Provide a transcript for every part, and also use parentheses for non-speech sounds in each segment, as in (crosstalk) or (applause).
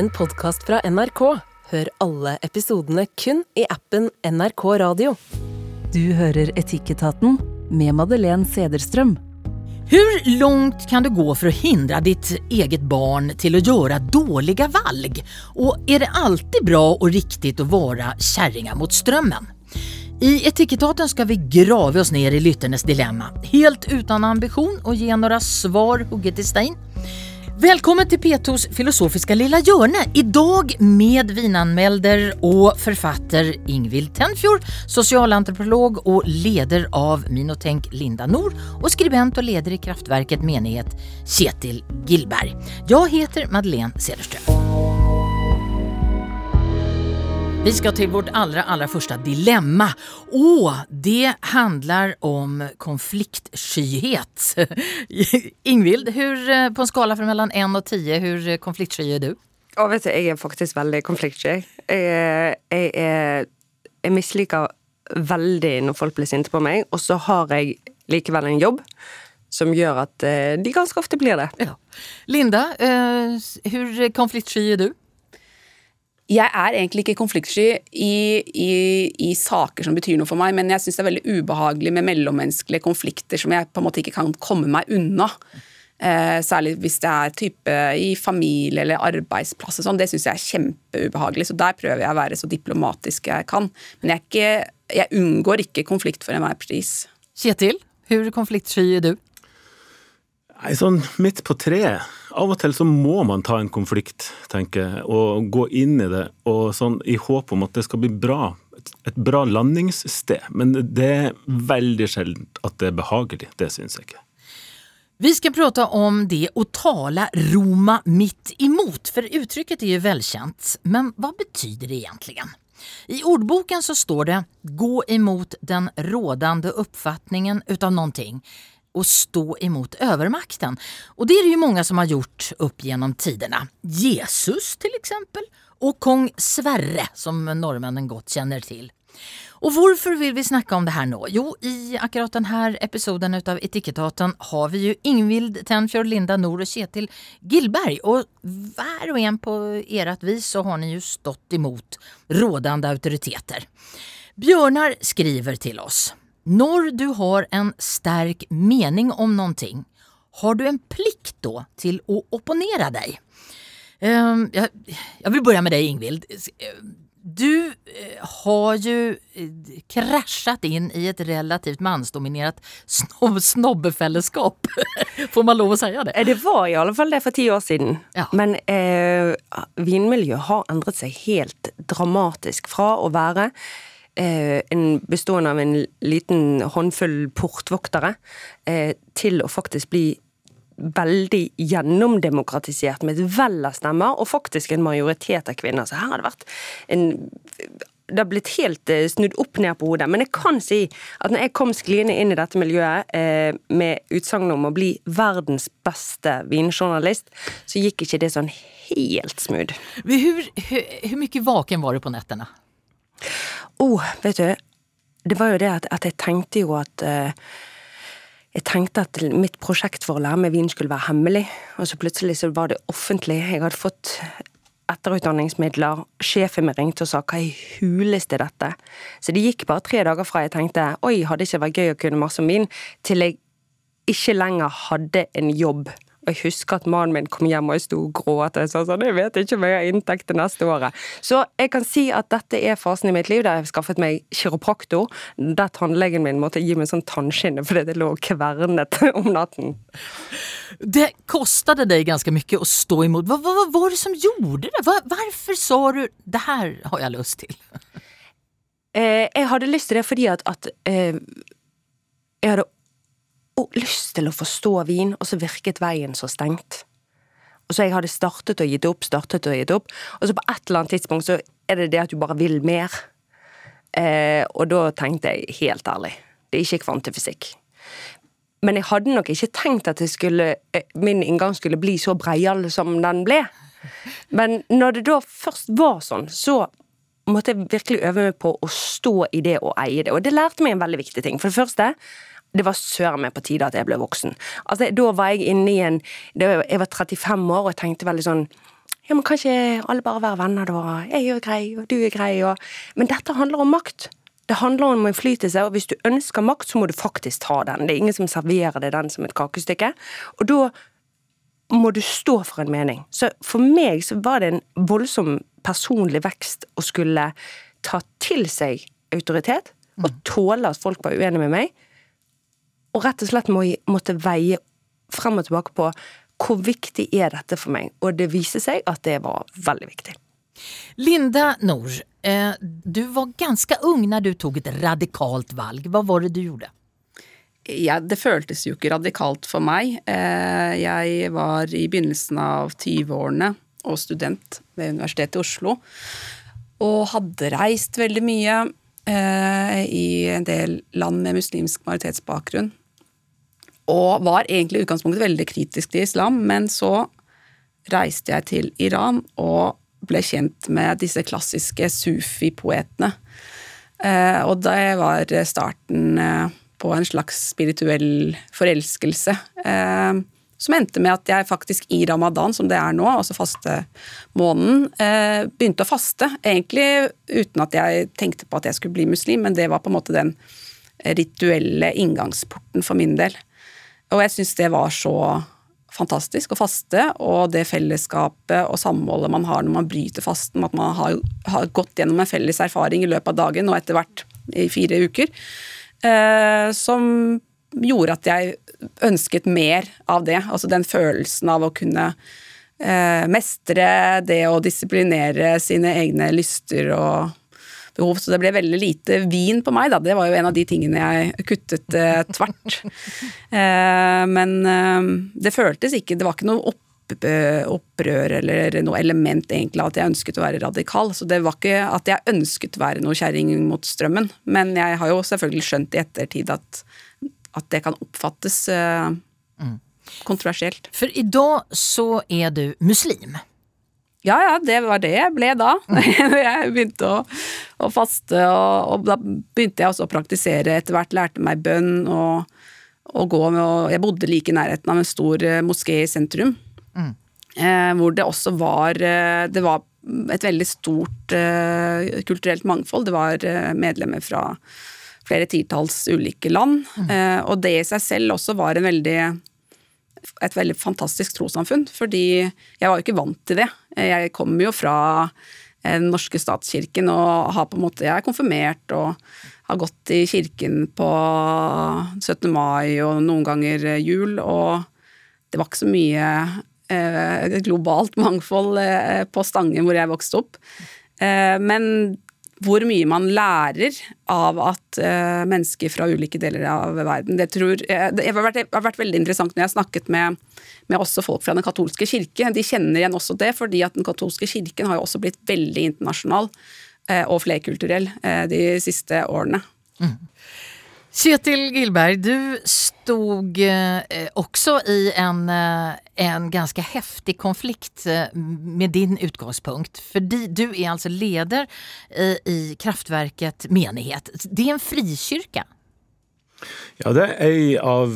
en podkast fra NRK. Hør alle episodene kun i appen NRK Radio. Du hører Etikketaten med Madeleine Cederström. Hvor langt kan du gå for å hindre ditt eget barn til å gjøre dårlige valg? Og er det alltid bra og riktig å være kjerringa mot strømmen? I Etikettaten skal vi grave oss ned i lytternes dilemma, helt uten ambisjon å gi noen svar hugget i stein. Välkommen till P2s filosofiska lilla hjørne. Idag med vinanmälder og forfatter Ingvild Tenfjord, socialantropolog og leder av Minotenk Linda Nord og skribent og leder i Kraftverket menighet Kjetil Gillberg. Jeg heter Madeleine Cederström. Vi skal til vårt aller, aller første dilemma. Og det handler om konfliktskyhet. (laughs) Ingvild, hur, eh, på en skala fra mellom 1 og 10, hvor konfliktsky er du? Ja, vet du, jeg er faktisk veldig konfliktsky. Jeg, jeg, jeg, jeg misliker veldig når folk blir sinte på meg, og så har jeg likevel en jobb som gjør at eh, de ganske ofte blir det. Ja. Linda, hvor hur konfliktsky er du? Jeg er egentlig ikke konfliktsky i, i, i saker som betyr noe for meg, men jeg syns det er veldig ubehagelig med mellommenneskelige konflikter som jeg på en måte ikke kan komme meg unna. Eh, særlig hvis det er type i familie eller arbeidsplass og sånn. Det syns jeg er kjempeubehagelig, så der prøver jeg å være så diplomatisk jeg kan. Men jeg, er ikke, jeg unngår ikke konflikt for enhver pris. Kjetil, hvor konfliktsky er du? Nei, sånn midt på treet. Av og til så må man ta en konflikt, tenker jeg, og gå inn i det og sånn i håp om at det skal bli bra. Et, bra landingssted. Men det er veldig sjeldent at det er behagelig. Det syns jeg ikke. Vi skal prate om det å tale Roma mitt imot, for uttrykket er jo velkjent. Men hva betyder det egentlig? I ordboken så står det gå imot den rådende uppfattningen utav någonting och stå emot övermakten. Och det är det ju många som har gjort upp genom tiderna. Jesus till exempel och kong Sverre som norrmännen gott känner till. Og hvorfor vil vi snakke om det her nå? Jo, i akkurat denne episoden av Etikettaten har vi jo Ingvild Tenfjord, Linda Nor og Kjetil Gillberg. Og var og en på ert vis så har ni jo stått imot rådande autoriteter. Bjørnar skriver til oss. Når du har en sterk mening om någonting, har du en plikt da til å opponere deg? Ehm, jeg, jeg vil begynne med deg, Ingvild. Du eh, har ju eh, kraschat in i ett relativt mansdominerat snob snobbefällskap. (laughs) Får man lov å si det? Eh, Det var i alle fall det for ti år siden. Ja. Men eh, vinmiljøet har endret seg helt dramatisk fra å være eh, bestående av en liten håndfull portvoktere eh, til å faktisk bli veldig gjennomdemokratisert med et vell av stemmer, og faktisk en majoritet av kvinner. Så her har det vært en det har blitt helt eh, snudd opp ned på hodet. Men jeg kan si at når jeg kom skliende inn i dette miljøet eh, med utsagn om å bli verdens beste vinjournalist, så gikk ikke det sånn helt smooth. Hvor, hvor, hvor mye vaken var du på nätterna? Oh, vet du, det var jo det at, at jeg tenkte jo at uh, Jeg tenkte at mitt prosjekt for å lære meg vin skulle være hemmelig, og så plutselig så var det offentlig. Jeg hadde fått etterutdanningsmidler. Sjefen min ringte og sa hva i huleste er dette? Så det gikk bare tre dager fra jeg tenkte oi, hadde ikke vært gøy å kunne masse om vin, til jeg ikke lenger hadde en jobb. Og jeg husker at mannen min kom hjem og jeg sto og gråt. Jeg sa sånn, jeg vet ikke om jeg har inntekt det neste året. Så jeg kan si at dette er fasen i mitt liv der jeg har skaffet meg kiropraktor. Der tannlegen min måtte gi meg sånn tannskinne fordi det lå kvernet (laughs) om natten. Det kostade deg ganske mye å stå imot. Hva, hva, hva var det som gjorde det? Hvorfor varför sa du det her har jeg lyst til? Eh, jeg hadde lyst til det fordi at, at eh, jeg hadde å, lyst til å forstå vin, og så virket veien så stengt. Og så jeg hadde startet og gitt opp, startet og gitt opp, og så på et eller annet tidspunkt så er det det at du bare vil mer. Eh, og da tenkte jeg helt ærlig, det er ikke kvantefysikk. Men jeg hadde nok ikke tenkt at skulle, eh, min inngang skulle bli så breial som den ble. Men når det da først var sånn, så måtte jeg virkelig øve meg på å stå i det og eie det. Og det lærte meg en veldig viktig ting. For det første, det var søren meg på tide at jeg ble voksen. Altså, Da var jeg inne i en var- Jeg var 35 år og jeg tenkte veldig sånn Ja, men kan ikke alle bare være venner, da? Jeg er grei, og du er grei, og Men dette handler om makt. Det handler om innflytelse, og hvis du ønsker makt, så må du faktisk ta den. Det er ingen som serverer deg den som et kakestykke. Og da må du stå for en mening. Så for meg så var det en voldsom personlig vekst å skulle ta til seg autoritet, og tåle at folk var uenige med meg, og rett og slett må, måtte veie frem og tilbake på hvor viktig er dette for meg, og det viste seg at det var veldig viktig. Linda Nord, eh, du var ganske ung når du tok et radikalt valg. Hva var det du gjorde? Ja, det føltes jo ikke radikalt for meg. Eh, jeg var i begynnelsen av 20-årene og student ved Universitetet i Oslo. Og hadde reist veldig mye eh, i en del land med muslimsk majoritetsbakgrunn. Og var egentlig i utgangspunktet veldig kritisk til islam, men så reiste jeg til Iran og ble kjent med disse klassiske sufi-poetene. Eh, og det var starten eh, på en slags spirituell forelskelse. Eh, som endte med at jeg faktisk i ramadan, som det er nå, altså fastemåneden, begynte å faste. Egentlig uten at jeg tenkte på at jeg skulle bli muslim, men det var på en måte den rituelle inngangsporten for min del. Og jeg syns det var så fantastisk å faste, og det fellesskapet og samholdet man har når man bryter fasten, at man har, har gått gjennom en felles erfaring i løpet av dagen, og etter hvert i fire uker, eh, som gjorde at jeg ønsket mer av det. Altså den følelsen av å kunne eh, mestre det å disiplinere sine egne lyster og behov. Så det ble veldig lite vin på meg, da. Det var jo en av de tingene jeg kuttet eh, tvert. (laughs) eh, men eh, det føltes ikke Det var ikke noe opp opprør eller noe element egentlig at jeg ønsket å være radikal. Så det var ikke at jeg ønsket å være noe kjerring mot strømmen. Men jeg har jo selvfølgelig skjønt i ettertid at at det kan oppfattes eh, mm. kontroversielt. For i dag så er du muslim. Ja, ja, det var det jeg ble da. (laughs) jeg begynte å, å faste, og, og, da begynte jeg også å praktisere. Etter hvert lærte meg bønn og, og gå med og Jeg bodde like i nærheten av en stor eh, moské i sentrum. Mm. Eh, hvor det også var eh, Det var et veldig stort eh, kulturelt mangfold. Det var eh, medlemmer fra flere titalls ulike land. Mm. Og det i seg selv også var en veldig et veldig fantastisk trossamfunn, fordi jeg var jo ikke vant til det. Jeg kommer jo fra den norske statskirken og har på en måte, jeg er konfirmert og har gått i kirken på 17. mai og noen ganger jul, og det var ikke så mye eh, globalt (laughs) mangfold eh, på Stangen hvor jeg vokste opp. Eh, men hvor mye man lærer av at uh, mennesker fra ulike deler av verden Det, tror, uh, det har, vært, det har, vært, veldig interessant når jeg har snakket med, med også folk fra den katolske kirke. De kjenner igjen også det, fordi at den katolske kirken har jo også blitt veldig internasjonal uh, og flerkulturell de siste årene. Mm. Kjetil Gilberg, du stod eh, også i en, eh, en ganske heftig konflikt eh, med din utgangspunkt. Fordi du er altså leder i Kraftverket menighet. Det er en frikirke? Ja, det er ei av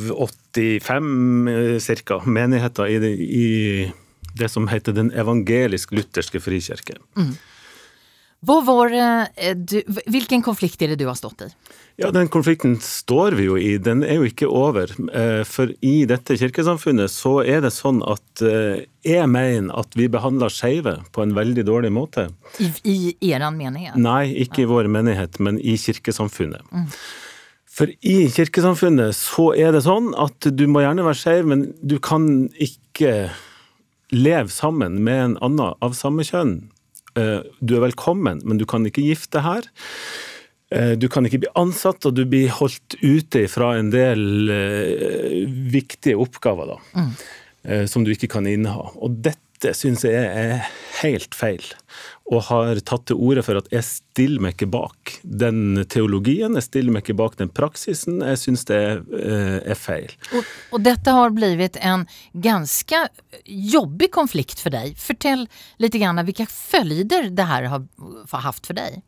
85 cirka, menigheter i det, i det som heter Den evangelisk-lutherske frikirke. Mm. Du, hvilken konflikt er det du har stått i? Ja, Den konflikten står vi jo i. Den er jo ikke over. Eh, for i dette kirkesamfunnet så er det sånn at eh, jeg mener at vi behandler skeive på en veldig dårlig måte. I, i eran menighet? Nei, ikke i vår menighet, men i kirkesamfunnet. Mm. For i kirkesamfunnet så er det sånn at du må gjerne være skeiv, men du kan ikke leve sammen med en annen av samme kjønn. Eh, du er velkommen, men du kan ikke gifte her. Eh, du kan ikke bli ansatt, og du blir holdt ute fra en del uh, viktige oppgaver da, mm. som du ikke kan inneha. Og dette syns jeg er helt feil, og har tatt til orde for at jeg stiller meg ikke bak den teologien, jeg stiller meg ikke bak den praksisen. Jeg syns det er, er feil. Og, og, dette har blitt en ganske jobbig konflikt for deg. Fortell litt grann hvilke følger det her har hatt for deg.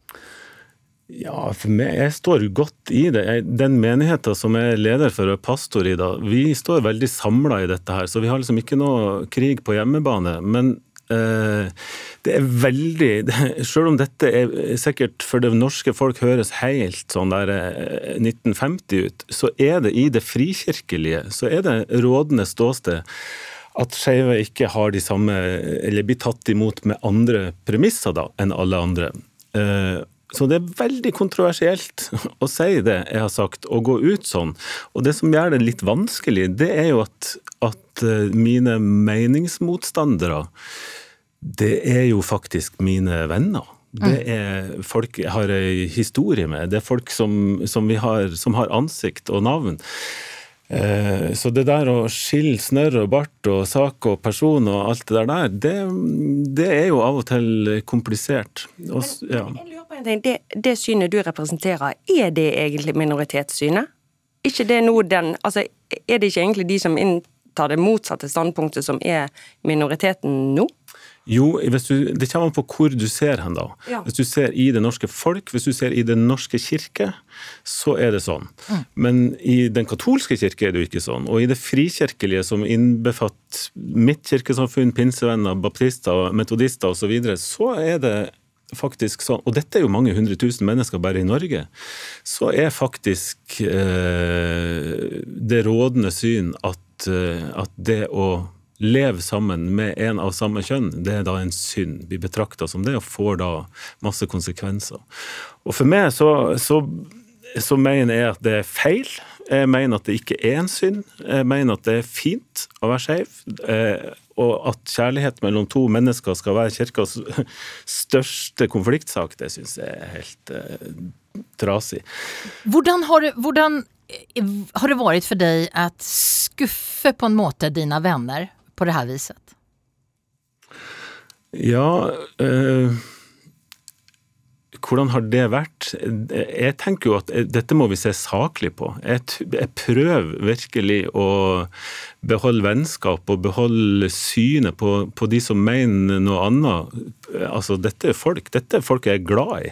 Ja, for meg, jeg står godt i det. Den menigheten som jeg er leder for og pastor i da, vi står veldig samla i dette her. Så vi har liksom ikke noe krig på hjemmebane. Men Eh, det er veldig (laughs) Selv om dette er sikkert for det norske folk høres helt sånn der 1950 ut, så er det i det frikirkelige så er det rådende ståsted at skeive ikke har de samme, eller blir tatt imot med andre premisser da, enn alle andre. Så det er veldig kontroversielt (laughs) å si det jeg har sagt, og gå ut sånn. Og det som gjør det litt vanskelig, det er jo at, at eh, mine meningsmotstandere, det er jo faktisk mine venner. Det mm. er folk jeg har ei historie med. Det er folk som, som, har, som har ansikt og navn. Eh, så det der å skille snørr og bart og sak og person og alt det der, det, det er jo av og til komplisert. Og, ja. Det, det, synet du representerer, er det egentlig minoritetssynet? Ikke det nå den Altså, er det ikke egentlig de som inntar det motsatte standpunktet, som er minoriteten nå? Jo, du, det kommer an på hvor du ser hen, da. Ja. Hvis du ser i det norske folk, hvis du ser i Den norske kirke, så er det sånn. Mm. Men i den katolske kirke er det jo ikke sånn. Og i det frikirkelige, som innbefatter mitt kirkesamfunn, pinsevenner, baptister, metodister osv., så, videre, så er det faktisk sånn, og dette er jo mange hundre tusen mennesker bare i Norge, så er faktisk eh, det rådende syn at, eh, at det å leve sammen med en av samme kjønn, det er da en synd. Vi betrakter som det og får da masse konsekvenser. Og for meg så, så, så mener jeg at det er feil. Jeg mener at det ikke er en synd. Jeg mener at det er fint å være skeiv. Og at kjærlighet mellom to mennesker skal være kirkas største konfliktsak, det syns jeg er helt eh, trasig. Hvordan har, hvordan har det vært for deg å skuffe på en måte dine venner på det her viset? Ja eh, Hvordan har det vært? Jeg tenker jo at dette må vi se saklig på. Jeg, prøver virkelig å beholde vennskap og beholde synet på, på, de som mener noe annet. Altså, dette er folk dette er folk jeg er glad i,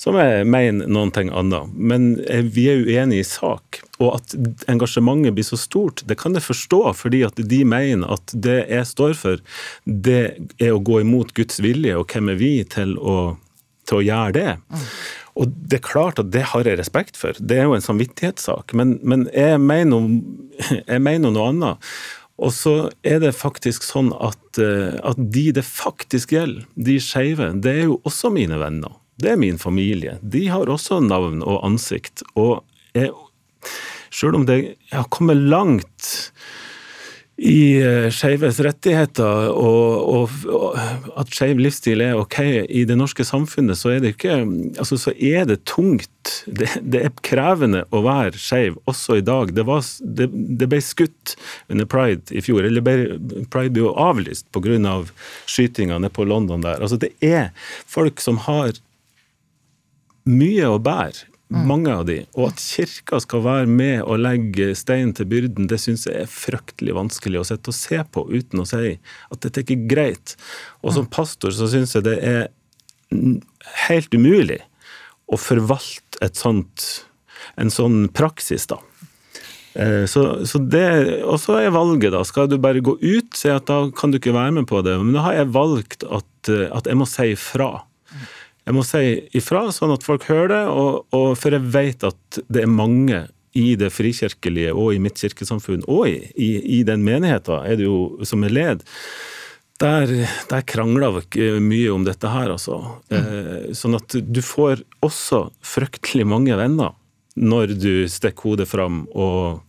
som jeg mener noen ting annet. Men vi er uenige i sak. Og at engasjementet blir så stort, det kan jeg forstå, fordi at de mener at det jeg står for, det er å gå imot Guds vilje, og hvem er vi til å, til å gjøre det? Og det er klart at det har jeg respekt for, det er jo en samvittighetssak. Men, men jeg, mener, (laughs) jeg, noe annet. Og så er det faktisk sånn at, eh, at de det faktisk gjelder, de skeive, det er jo også mine venner. Det er min familie. De har også navn og ansikt. Og jeg, selv om det har kommet langt i uh, skeives rettigheter, og, og, at skeiv livsstil er ok i det norske samfunnet, så er det ikke altså så er det tungt. Det, det er krevende å være skeiv også i dag. Det, var, det, det, ble skutt under pride i fjor, eller ble, pride ble jo avlyst pga. Av skytinga nede på London der. Altså det er folk som har mye å bære. Mange av de. Og at kirka skal være med og legge stein til byrden, det syns jeg er fryktelig vanskelig å sitte og se på uten å si at dette er ikke greit. Og som mm. pastor så syns jeg det er helt umulig å forvalte et sånt, en sånn praksis, da. Eh, så, så det, og så er valget, da. Skal du bare gå ut, si at da kan du ikke være med på det. Men da har jeg valgt at, eh, at jeg må si ifra jeg må si ifra, sånn at folk hører det. Og, og for jeg vet at det er mange i det frikirkelige og i mitt kirkesamfunn, og i, i, i den menigheten er det jo som er led, der, der krangler vi mye om dette her, altså. Mm. Eh, sånn at du får også fryktelig mange venner når du stikker hodet fram og,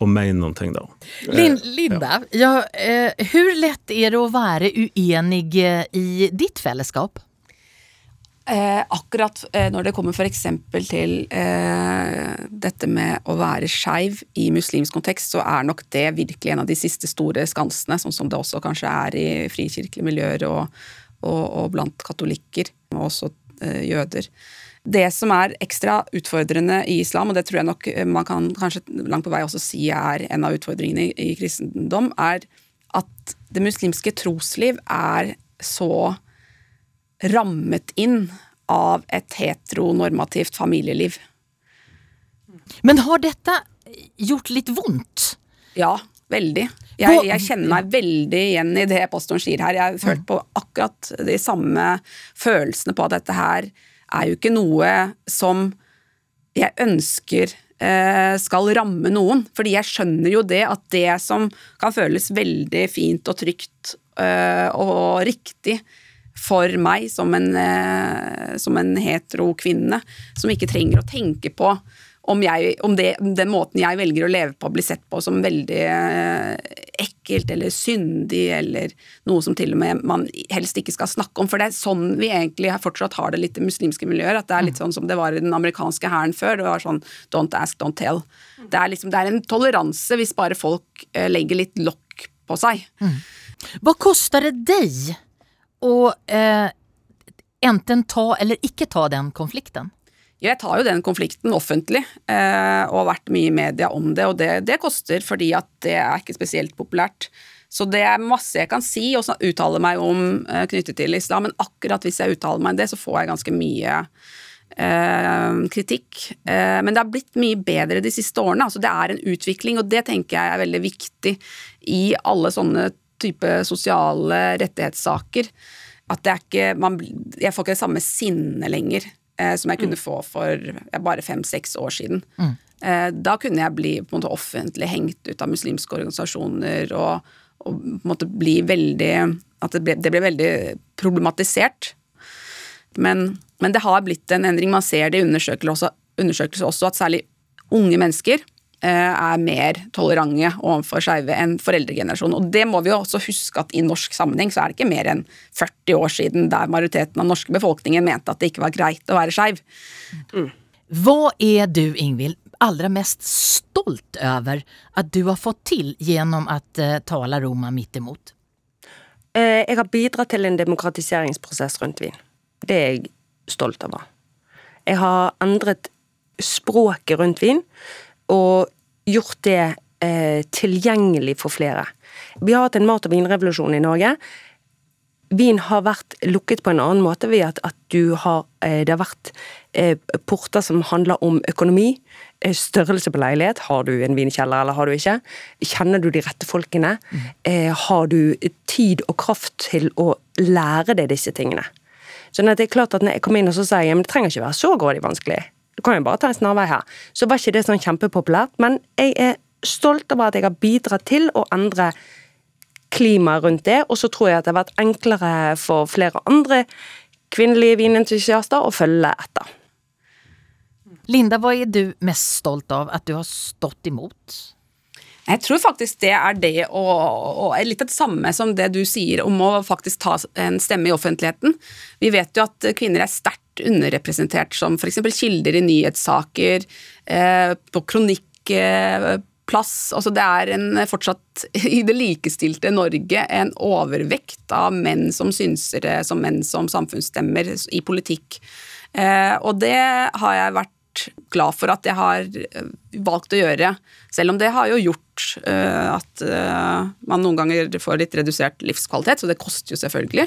og mener noen ting, da. Linda, ja. ja, eh, hvor lett er det å være uenig i ditt fellesskap? Eh, akkurat eh, når det kommer f.eks. til eh, dette med å være skeiv i muslimsk kontekst, så er nok det virkelig en av de siste store skansene, sånn som det også kanskje er i frikirkelige miljøer og, og, og blant katolikker, og også eh, jøder. Det som er ekstra utfordrende i islam, og det tror jeg nok man kan kanskje langt på vei også si er en av utfordringene i, i kristendom, er at det muslimske trosliv er så rammet inn av et heteronormativt familieliv. Men har dette gjort litt vondt? Ja, veldig. Jeg, jeg kjenner meg veldig igjen i det pastoren sier her. Jeg har følt på akkurat de samme følelsene på at dette her er jo ikke noe som jeg ønsker eh, skal ramme noen. Fordi jeg skjønner jo det at det som kan føles veldig fint og trygt eh, og riktig for meg som en, eh, som en hetero kvinne, som ikke trenger å tenke på om, jeg, om det, den måten jeg velger å leve på, blir sett på som veldig eh, ekkelt eller syndig, eller noe som til og med man helst ikke skal snakke om. For det er sånn vi egentlig fortsatt har det litt i muslimske miljøer. At det er litt sånn som det var i den amerikanske hæren før. Det var sånn don't ask, don't tell. Det er, liksom, det er en toleranse hvis bare folk eh, legger litt lokk på seg. Hva koster det deg å eh, enten ta eller ikke ta den konflikten? Jeg tar jo den konflikten offentlig, eh, og har vært mye i media om det, og det, det, koster fordi at det er ikke spesielt populært. Så det er masse jeg kan si og uttale meg om eh, knyttet til islam, men akkurat hvis jeg uttaler meg om det, så får jeg ganske mye eh, kritikk. Eh, men det har blitt mye bedre de siste årene. altså Det er en utvikling, og det tenker jeg er veldig viktig i alle sånne type sosiale rettighetssaker. At det er ikke man, Jeg får ikke det samme sinnet lenger eh, som jeg kunne mm. få for bare fem-seks år siden. Mm. Eh, da kunne jeg bli på en måte offentlig hengt ut av muslimske organisasjoner og, og på en måte bli veldig At det ble, det ble veldig problematisert. Men, men, det har blitt en endring. Man ser det i undersøkelser også, undersøkelser også at særlig unge mennesker er mer tolerante overfor skeive enn foreldregenerasjonen. Og det må vi jo også huske at i norsk sammenheng så er det ikke mer enn 40 år siden der majoriteten av den norske befolkningen mente at det ikke var greit å være skeiv. Mm. Hva er du, Ingvild, aller mest stolt over at du har fått til gjennom å uh, tale Roma midt imot? Uh, jeg har bidratt til en demokratiseringsprosess rundt vin. Det er jeg stolt over. Jeg har endret språket rundt vin og gjort det eh, tilgjengelig for flere. Vi har hatt en mat- og vinrevolusjon i Norge. Vin har vært lukket på en annen måte ved at, at har, eh, det har vært eh, porter som handler om økonomi, størrelse på leilighet. Har du en vinkjeller eller har du ikke? Kjenner du de rette folkene? Mm. har du tid og kraft til å lære deg disse tingene? Sånn at det er klart at når jeg kommer inn og så sier jeg, men det trenger ikke være så grådig vanskelig. Du kan jo bare ta en snarvei her. Så var ikke det sånn kjempepopulært, men jeg er stolt over at jeg har bidratt til å endre klimaet rundt det, og så tror jeg at det har vært enklere for flere andre kvinnelige vinentusiaster å følge etter. Linda, hva er du mest stolt av at du har stått imot? Jeg tror faktisk det er det og, og litt det samme som det du sier om å faktisk ta en stemme i offentligheten. Vi vet jo at kvinner er sterkt underrepresentert som f.eks. kilder i nyhetssaker, eh, på kronikkplass. Altså det er en, fortsatt (laughs) i det likestilte Norge en overvekt av menn som synsere, som menn som samfunnsstemmer i politikk. Eh, og det har jeg vært glad for at jeg har eh, valgt å gjøre. Selv om det har jo gjort uh, at uh, man noen ganger får litt redusert livskvalitet, så det koster jo selvfølgelig.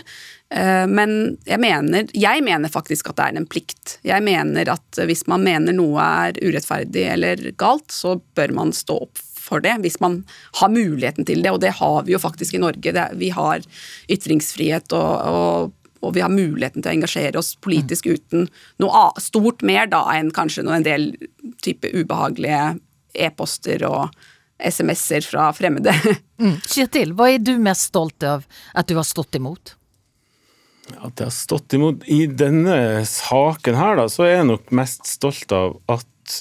Uh, men jeg mener, jeg mener faktisk at det er en plikt. Jeg mener at hvis man mener noe er urettferdig eller galt, så bør man stå opp for det, hvis man har muligheten til det, og det har vi jo faktisk i Norge. Vi har ytringsfrihet og, og og vi har muligheten til å engasjere oss politisk uten noe stort mer da enn kanskje en del type ubehagelige e-poster og SMS-er fra fremmede. (laughs) Mm. Kjetil, hva er du mest stolt av at du har stått imot? At jeg har stått imot I denne saken her, da, så er jeg nok mest stolt av at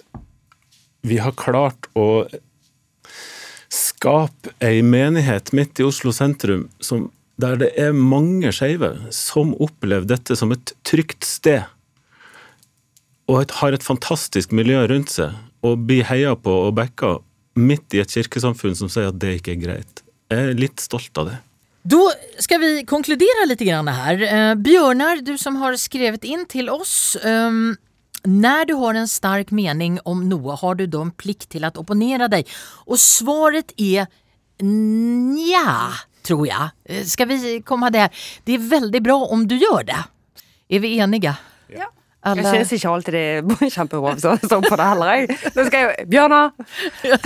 vi har klart å skape ei menighet midt i Oslo sentrum som der det er mange skeive som opplever dette som et trygt sted, og har et fantastisk miljø rundt seg, og blir heia på og backa midt i et kirkesamfunn som sier at det ikke er greit. Jeg er litt stolt av det. Da skal vi konkludere litt her. Eh, Bjørnar, du som har skrevet inn til oss. Um, når du har en sterk mening om noe, har du da en plikt til å opponere deg? Og svaret er nja tror jeg. Skal vi komme der? Det er veldig bra om du gjør det. Er vi enige? Ja. Jeg Alla... synes ikke alltid det er (laughs) kjempebra som står på det heller, jeg. Nå skal jeg Bjørnar!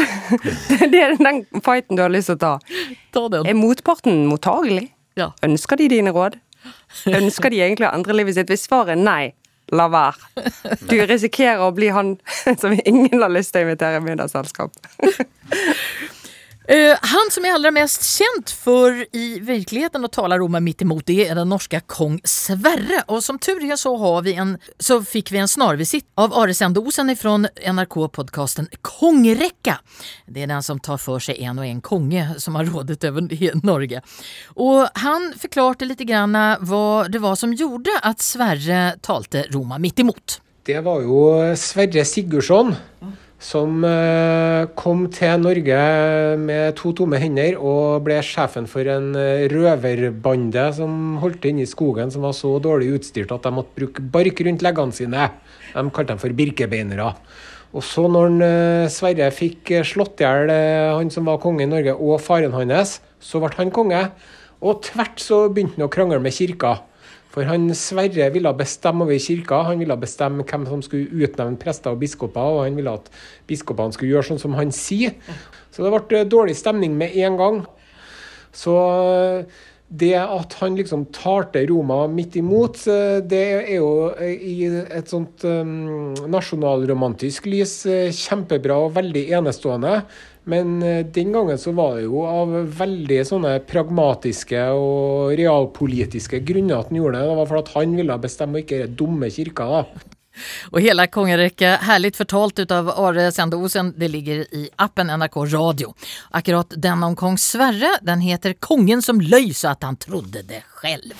(laughs) det er den fighten du har lyst til å ta. Ta den. Er motparten mottagelig? Ja. Ønsker de dine råd? Ønsker de egentlig å endre livet sitt? Hvis svaret er nei, la være. Du risikerer å bli han (laughs) som ingen har lyst til å invitere i middagsselskap. Eh, han som är allra mest känd för i verkligheten att tala Roma mitt emot det är den norska kong Sverre. Och som tur är så, har vi en, så fick vi en snarvisitt av Aresendosen ifrån NRK-podcasten Kongräcka. Det är den som tar för sig en och en konge som har rådet över he- (laughs) Norge. Och han förklarade lite grann vad det var som gjorde att Sverre talte Roma mitt emot. Det var jo Sverre Sigurdsson som eh, kom til Norge med to tomme hender og ble sjefen for en eh, røverbande som holdt til inne i skogen, som var så dårlig utstyrt at de måtte bruke bark rundt leggene sine. De kalte dem for birkebeinere. Og så når han, eh, Sverre fikk slått i hjel han som var konge i Norge, og faren hans, så ble han konge. Og tvert så begynte han å krangle med kirka. For han Sverre ville bestemme over kirka, han ville bestemme hvem som skulle utnevne prester og biskoper, og han ville at biskopene skulle gjøre sånn som han sier. Så det ble eh, dårlig stemning med en gang. Så eh, det at han liksom talte Roma midt imot, eh, det er jo i et sånt nasjonalromantisk lys kjempebra og veldig enestående. Men eh, den gangen så var det jo av veldig sånne pragmatiske og realpolitiske grunner at han gjorde det. Det var for at han ville bestemme, og ikke den dumme kirka. da. Och hela herlig härligt ut utav Are Sendosen. Det ligger i appen NRK Radio. Akkurat den om kong Sverre, den heter Kongen som løy så att han trodde det själv.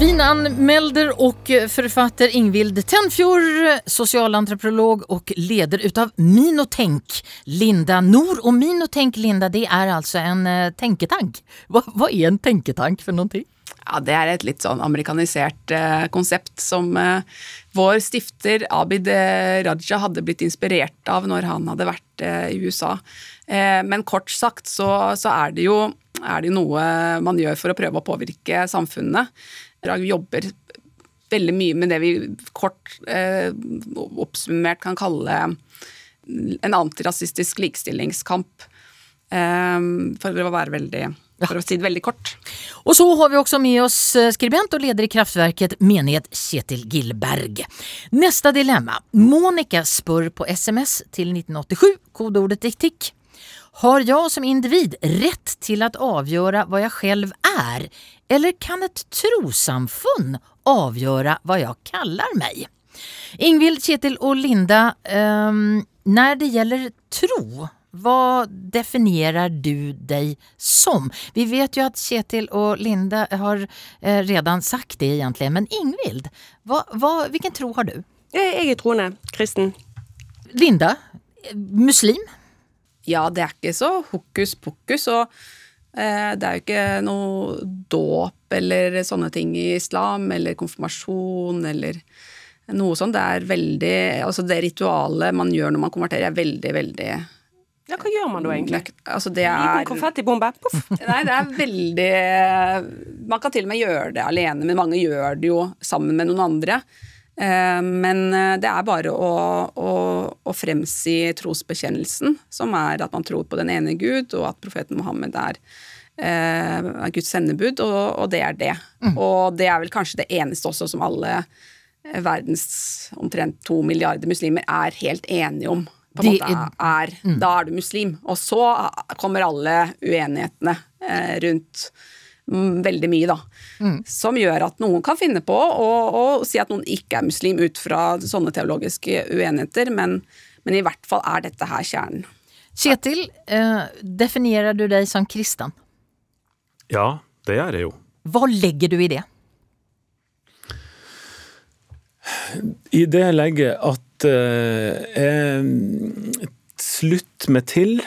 Vinanmälder och författare Ingvild Tenfjord, socialantropolog och leder utav Minotänk, Linda Nor. Och Minotänk, Linda, det är alltså en eh, tänketank. Vad, vad är en tänketank för någonting? Ja, Det er et litt sånn amerikanisert eh, konsept som eh, vår stifter Abid eh, Raja hadde blitt inspirert av når han hadde vært eh, i USA. Eh, men kort sagt så, så er, det jo, er det jo noe man gjør for å prøve å påvirke samfunnet. Vi jobber veldig mye med det vi kort eh, oppsummert kan kalle en antirasistisk likestillingskamp. Eh, for å være veldig for å si det veldig kort. Og så har vi også med oss eh, skribent og leder i Kraftverket menighet Kjetil Gillberg. Neste dilemma. Monica spør på sms til 1987, kodordet diktik. Har jag som individ rätt till att avgöra vad jag själv är? Eller kan ett trosamfund avgöra vad jag kallar mig? Ingvild, Kjetil och Linda, ehm, när det gäller tro, vad definierar du dig som? Vi vet ju att Kjetil och Linda har eh, redan sagt det egentligen, men Ingvild, vad, vad, vilken tro har du? Jeg är troende. Kristen. Linda, eh, muslim? Ja, det er ikke så hokus pokus, og eh, det er jo ikke noe dåp eller sånne ting i islam, eller konfirmasjon eller noe sånt. Det er veldig Altså, det ritualet man gjør når man konverterer, er veldig, veldig Ja, hva gjør man da egentlig? Altså, det er Liten konfettibombe. Poff! (laughs) Nei, det er veldig Man kan til og med gjøre det alene, men mange gjør det jo sammen med noen andre. Eh, Men eh, det er bare å, å, å fremsi trosbekjennelsen, som er at man tror på den ene Gud, og at profeten Mohammed er, eh, er Guds sendebud, og, og det er det. Og det er vel kanskje det eneste også som alle verdens omtrent to milliarder muslimer er helt enige om. På en måte er, Da er du muslim. Og så kommer alle uenighetene rundt mm, veldig mye, da. Som gjør at noen kan finne på å, å si at noen ikke er muslim ut fra sånne teologiske uenigheter, men, men i hvert fall er dette her kjernen. Kjetil, eh, definerer du deg som kristen? Ja, det gjør jeg jo. Hva legger du i det? I det legger at eh, jeg slutter meg til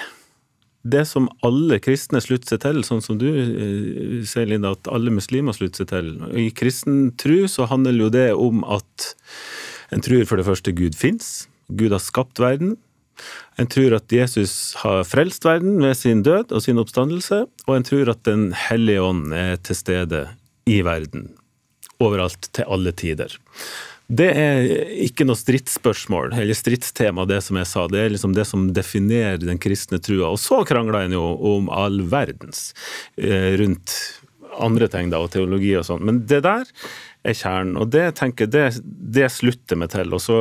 det som alle kristne slutter seg til, sånn som du eh, sier, Linda, at alle muslimer slutter seg til. I kristen tro så handler jo det om at en tror for det første Gud fins. Gud har skapt verden. En tror at Jesus har frelst verden ved sin død og sin oppstandelse, og en tror at Den hellige ånd er til stede i verden. Overalt, til alle tider. Det er ikke noe stridsspørsmål eller stridstema, det som jeg sa. Det er liksom det som definerer den kristne trua. Og så krangla en jo om all verdens eh, rundt andre ting da, og teologi og sånn. Men det der er kjernen, og det tenker det, det slutter meg til. Og så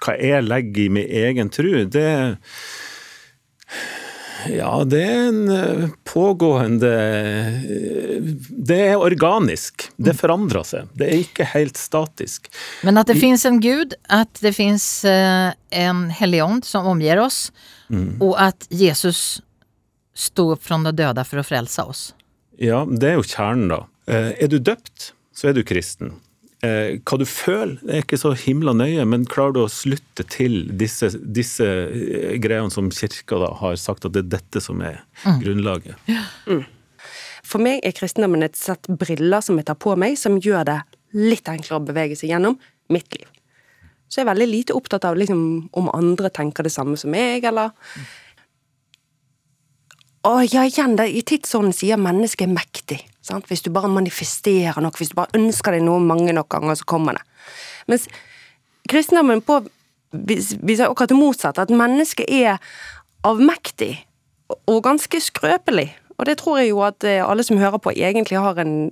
hva jeg legger i min egen tru, det ja, det er en eh, pågående eh, Det er organisk. Det forandrer seg. Det er ikke helt statisk. Men at det fins en gud, at det finns eh, en hellig ånd som omgir oss, og at Jesus stod opp fra de døde for å frelse oss. Ja, det er jo kjernen, da. Er du døpt, så er du kristen. Eh, Hva du føler, det er ikke så himla nøye, men klarer du å slutte til disse, disse eh, greiene som kirka da har sagt at det er dette som er grunnlaget? For meg er kristendommen et sett briller som jeg tar på meg, som gjør det litt enklere å bevege seg gjennom mitt liv. Så jeg er veldig lite opptatt av liksom, om andre tenker det samme som meg, eller Å ja, igjen, det, i tidsånden sier mennesket er mektig. Sant? Hvis du bare manifesterer noe, hvis du bare ønsker deg noe mange nok ganger, så kommer det. Mens kristendommen på viser akkurat det motsatte, at mennesket er avmektig og ganske skrøpelig. Og det tror jeg jo at eh, alle som hører på, egentlig har en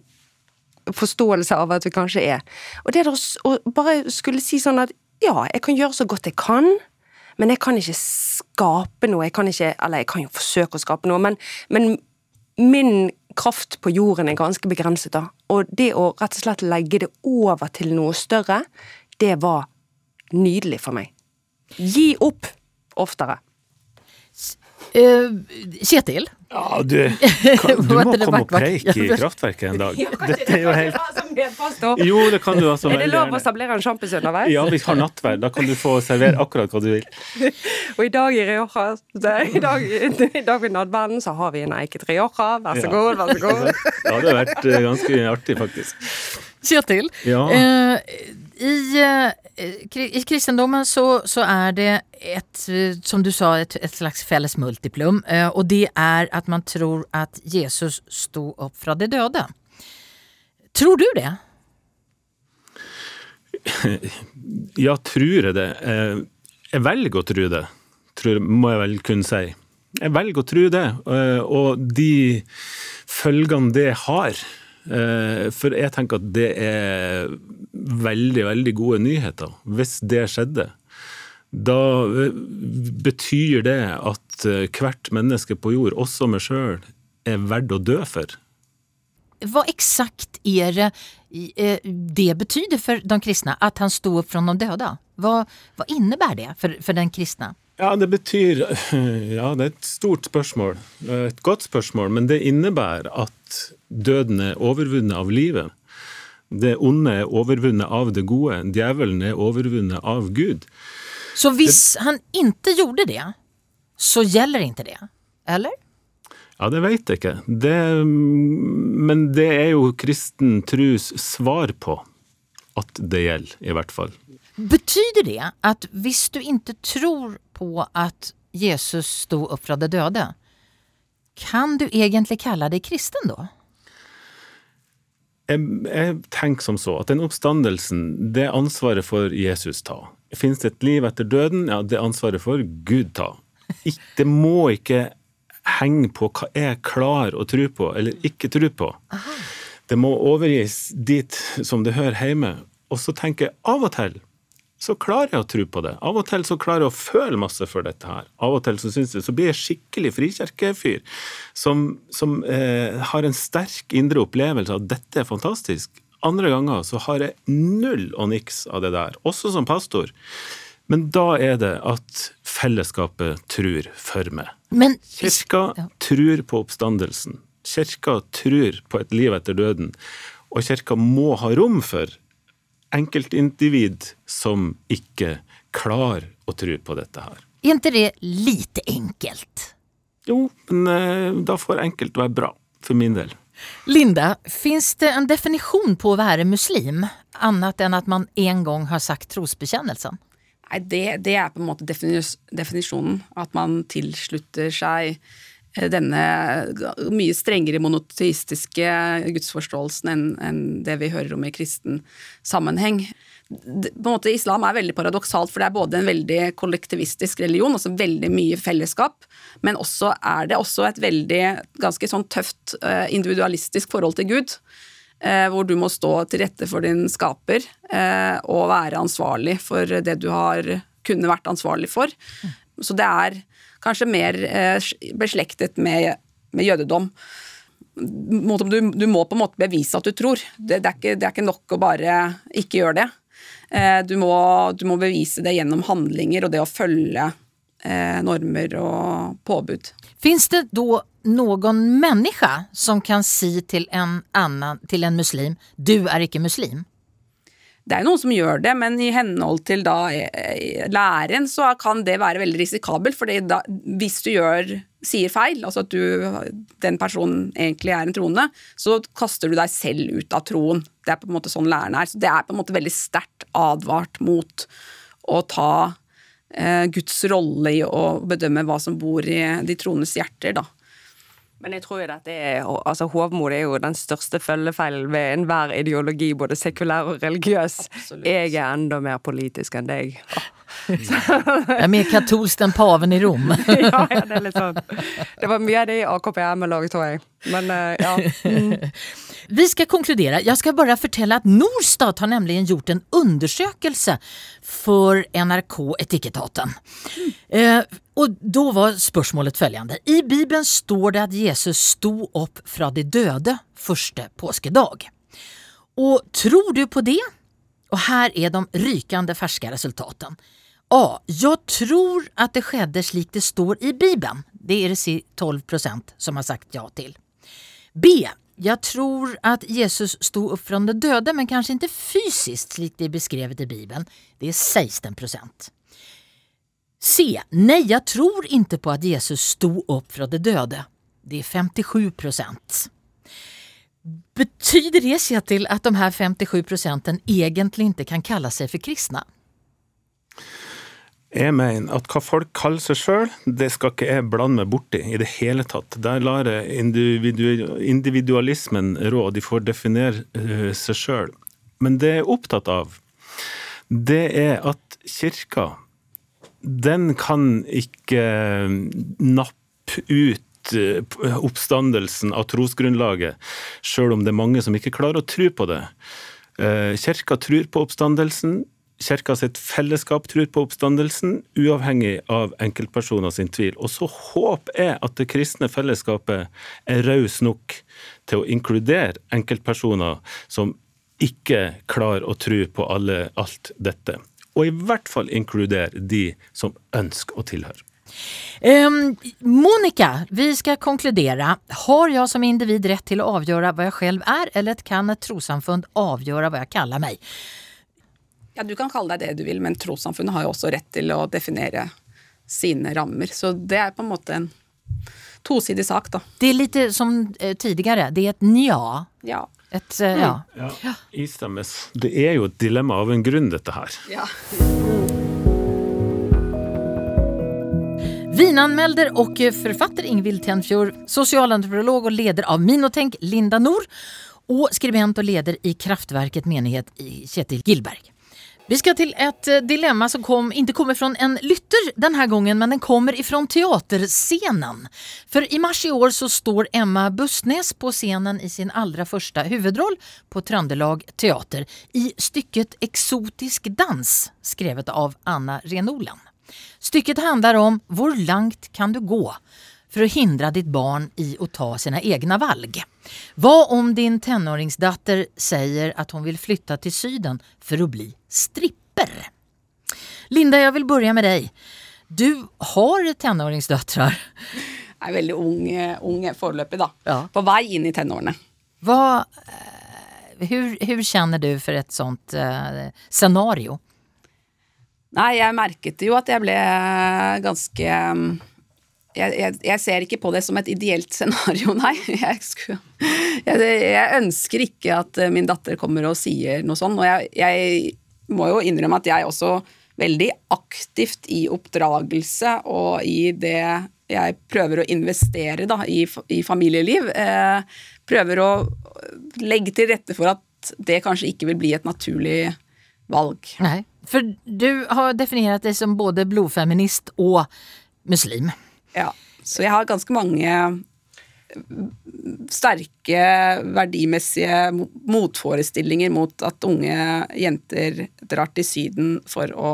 forståelse av at vi kanskje er. Og det å bare skulle si sånn at ja, jeg kan gjøre så godt jeg kan, men jeg kan ikke skape noe. Jeg kan ikke, eller jeg kan jo forsøke å skape noe, men, men min kraft på jorden er ganske begrenset, da. Og det å rett og slett legge det over til noe større, det var nydelig for meg. Gi opp oftere. Eh, Kjetil, Ja, du, kan, (laughs) du må komme og preike i kraftverket en dag. Dette er jo helt Jo, det kan du altså Er det lov å sablere en sjampis underveis? Ja, vi har nattverd. Da kan du få servere akkurat hva du vil. Og i dag i Rioja, i dag, i dag ved nattverden, så har vi en eiket Rioja. Vær så god, vær så god. Det hadde vært eh, ganske artig, faktisk. Kjetil. Ja. Eh, i, eh, I kristendommen så, så er det et, eh, som du sa, et, et slags felles multiplum. Eh, og det er at man tror at Jesus sto opp fra de døde. Tror du det? (laughs) Ja, tror jeg det. Jeg velger å tro det, tror, må jeg vel kunne si. Jeg velger å tro det, og de følgene det har. Eh, For jeg tenker at det er veldig, veldig gode nyheter, hvis det skjedde. Da eh, betyr det at eh, hvert menneske på jord, også meg sjøl, er verdt å dø for. Hva eksakt er det det betyr for de kristne at han sto opp fra de døde? Hva, hva innebærer det for, for den kristne? Ja, det betyr (laughs) Ja, det er et stort spørsmål. Et godt spørsmål, men det innebærer at døden er overvunnet av livet. Det onde er overvunnet av det gode. Djevelen er overvunnet av Gud. Så hvis han ikke gjorde det, så gjelder ikke det? Eller? Ja, det veit jeg ikke. Det, men det er jo kristen trus svar på at det gjelder, i hvert fall. Betyder det at hvis du ikke tror på at Jesus stod opp fra de døde, kan du egentlig kalle deg kristen da? Jeg, jeg tenker som så at den oppstandelsen, det ansvaret for Jesus ta. Fins det et liv etter døden? Ja, det ansvaret for Gud ta. Det må ikke henge på hva jeg klarer å tro på eller ikke tro på. Det må overgis dit som det hører hjemme. Og så tenker jeg av og til så klarer jeg å tro på det. Av og til så klarer jeg å føle masse for dette her. Av og til så, synes jeg, så blir jeg skikkelig frikirkefyr som, som eh, har en sterk indre opplevelse av at dette er fantastisk. Andre ganger så har jeg null og niks av det der, også som pastor. Men da er det at fellesskapet tror for meg. Men Kirka Ja. tror på oppstandelsen. Kirka tror på et liv etter døden. Og kirka må ha rom for enkeltindivid som ikke klarer å tro på dette her. er ikke det lite enkelt? Jo, men eh, da får enkelt være bra, for min del. Linda, fins det en definisjon på å være muslim, annet enn at man en gang har sagt trosbekjennelsen? Nei, det, det er på en måte definis definisjonen. At man tilslutter seg denne mye strengere monoteistiske gudsforståelsen enn enn det vi hører om i kristen sammenheng. På en måte Islam er veldig paradoksalt, for det er både en veldig kollektivistisk religion, altså veldig mye fellesskap, men også er det også et veldig ganske sånn tøft eh, individualistisk forhold til Gud eh, hvor du må stå til rette for din skaper eh, og være ansvarlig for det du har kunne vært ansvarlig for. Så det er kanskje mer eh, beslektet med, med jødedom. Du, du må på en måte bevise at du tror. Det, det, er, ikke, det er ikke nok å bare ikke gjøre det. Eh, du, må, du må bevise det gjennom handlinger og det å følge eh, normer og påbud. Fins det da noen menneske som kan si til en, annen, til en muslim, du er ikke muslim? Det er jo noen som gjør det, men i henhold til da eh, læren så kan det være veldig risikabelt. For hvis du gjør, sier feil, altså at du, den personen egentlig er en troende, så kaster du deg selv ut av troen. Det er på en måte sånn læren er. Så det er på en måte veldig sterkt advart mot å ta eh, Guds rolle i å bedømme hva som bor i de troendes hjerter, da. Men jeg tror jo dette er, altså hovmod er jo den største følgefeilen ved enhver ideologi, både sekulær og religiøs. Absolutt. Jeg er enda mer politisk enn deg. Jeg er mer katolsk enn paven i Rom. (laughs) ja, ja, det er litt sånn. Det var mye av det i AKP-ML tror jeg. Men eh, ja. Mm. Vi ska konkludera. Jag ska bara fortelle at Norstat har nämligen gjort en undersøkelse for NRK Etikettaten. Eh, och då var spørsmålet följande. I Bibeln står det at Jesus sto opp fra de døde første påskedag. Og tror du på det? Og her er de rykende ferske resultaten. A. Jeg tror at det skjedde slik det står i Bibeln. Det er det 12% som har sagt ja til. B. Jeg tror at Jesus sto opp fra de døde, men kanskje ikke fysisk slik det er beskrevet i Bibeln. Det er 16% C. Nej, jeg tror ikke på at Jesus sto opp fra de døde. Det er 57% Betyder det Kjetil at de her 57 prosenten egentlig ikke kan kalle seg for kristne? Jeg mener at hva folk kaller seg sjøl, det skal ikke jeg blande meg borti i det hele tatt. Der lar jeg individualismen rå, de får definere uh, seg sjøl. Men det jeg er opptatt av, det er at kirka, den kan ikke nappe ut eh, oppstandelsen av trosgrunnlaget, sjøl om det er mange som ikke klarer å tro på det. Eh, Kirka tror på oppstandelsen. Kirka sitt fellesskap tror på oppstandelsen, uavhengig av enkeltpersoner sin tvil. Og så håper jeg at det kristne fellesskapet er raus nok til å inkludere enkeltpersoner som ikke klarer å tro på alle, alt dette. Og i hvert fall inkludere de som ønsker å tilhøre. Um, Monica, vi skal konkludere. Har jeg som individ rett til å avgjøre hva jeg selv er, eller kan et trossamfunn avgjøre hva jeg kaller meg? Ja, Du kan kalle deg det du vil, men trossamfunnet har jo også rett til å definere sine rammer. Så det er på en måte en tosidig sak, da. Det er litt som eh, tidligere. Det er et nja. Ja. Et, uh, ja. Ja, istemmes. Det er jo et dilemma av en grunn, dette her. ja. Vinanmelder og forfatter Ingvild Tenfjord, sosialantropolog og leder av Minotenk Linda Nord, og skribent og leder i Kraftverket menighet i Kjetil Gilberg. Vi skal til et eh, dilemma som kom, ikke kommer fra en lytter denne gangen, men den kommer fra teaterscenen. For i mars i år så står Emma Bustnes på scenen i sin allra første hovedrolle på Trøndelag Teater i stykket Eksotisk dans, skrevet av Anna Renolan. Stykket handler om hvor langt kan du gå for å hindre ditt barn i å ta sine egne valg. Hva om din tenåringsdatter sier at hun vil flytta til Syden for å bli stripper? Linda, jeg vil börja med deg. Du har tenåringsdøtre. Er veldig ung, ung foreløpig, da. Ja. På vei inn i tenårene. Hva, eh, hur, hur kjenner du for et sånt eh, scenario? Nei, jeg merket jo at jeg ble ganske jeg, jeg, jeg ser ikke på det som et ideelt scenario, (laughs) nei. Jeg, skulle, jeg, ønsker ikke at eh, min datter kommer og sier noe sånt. Og jeg, må jo innrømme at jeg også veldig aktivt i oppdragelse og i det jeg prøver å investere da, i, i familieliv. Eh, prøver å legge til rette for at det kanskje ikke vil bli et naturlig valg. Nei, for du har definert deg som både blodfeminist og muslim. Ja, så jeg har ganske mange sterke verdimessige motforestillinger mot at unge jenter drar til Syden for å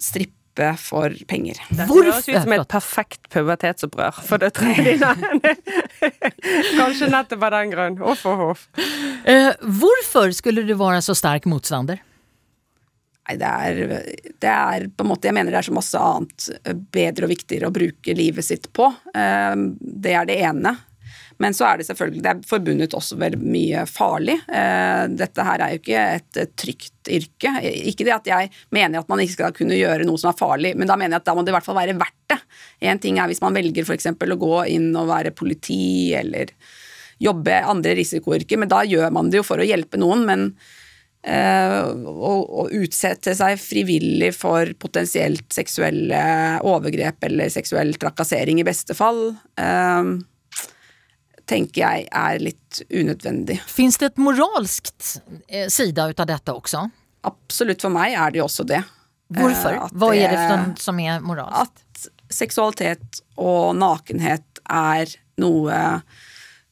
strippe for penger. Det høres ut som et perfekt pubertetsopprør for døtrene (laughs) dine. Kanskje nettopp av den grunn. Og. Eh, hvorfor skulle du være så sterk motstander? Nei, det er, det er, på en måte Jeg mener det er så masse annet eh, bedre og viktigere å bruke livet sitt på. Eh, det er det ene. Men så er det selvfølgelig det er forbundet også veldig mye farlig. Eh, dette her er jo ikke et trygt yrke. Ikke det at jeg mener at man ikke skal kunne gjøre noe som er farlig, men da mener jeg at da må det i hvert fall være verdt det. En ting er hvis man velger f.eks. å gå inn og være politi eller jobbe andre risikoyrker, men da gjør man det jo for å hjelpe noen. men å, å, utsette seg frivillig for potensielt seksuelle overgrep eller seksuell trakassering i beste fall, eh, tenker jeg er litt unødvendig. Fins det et moralsk side ut av dette også? Absolutt, for meg er det jo også det. Hvorfor? Eh, Hva er det som er moralsk? At seksualitet og nakenhet er noe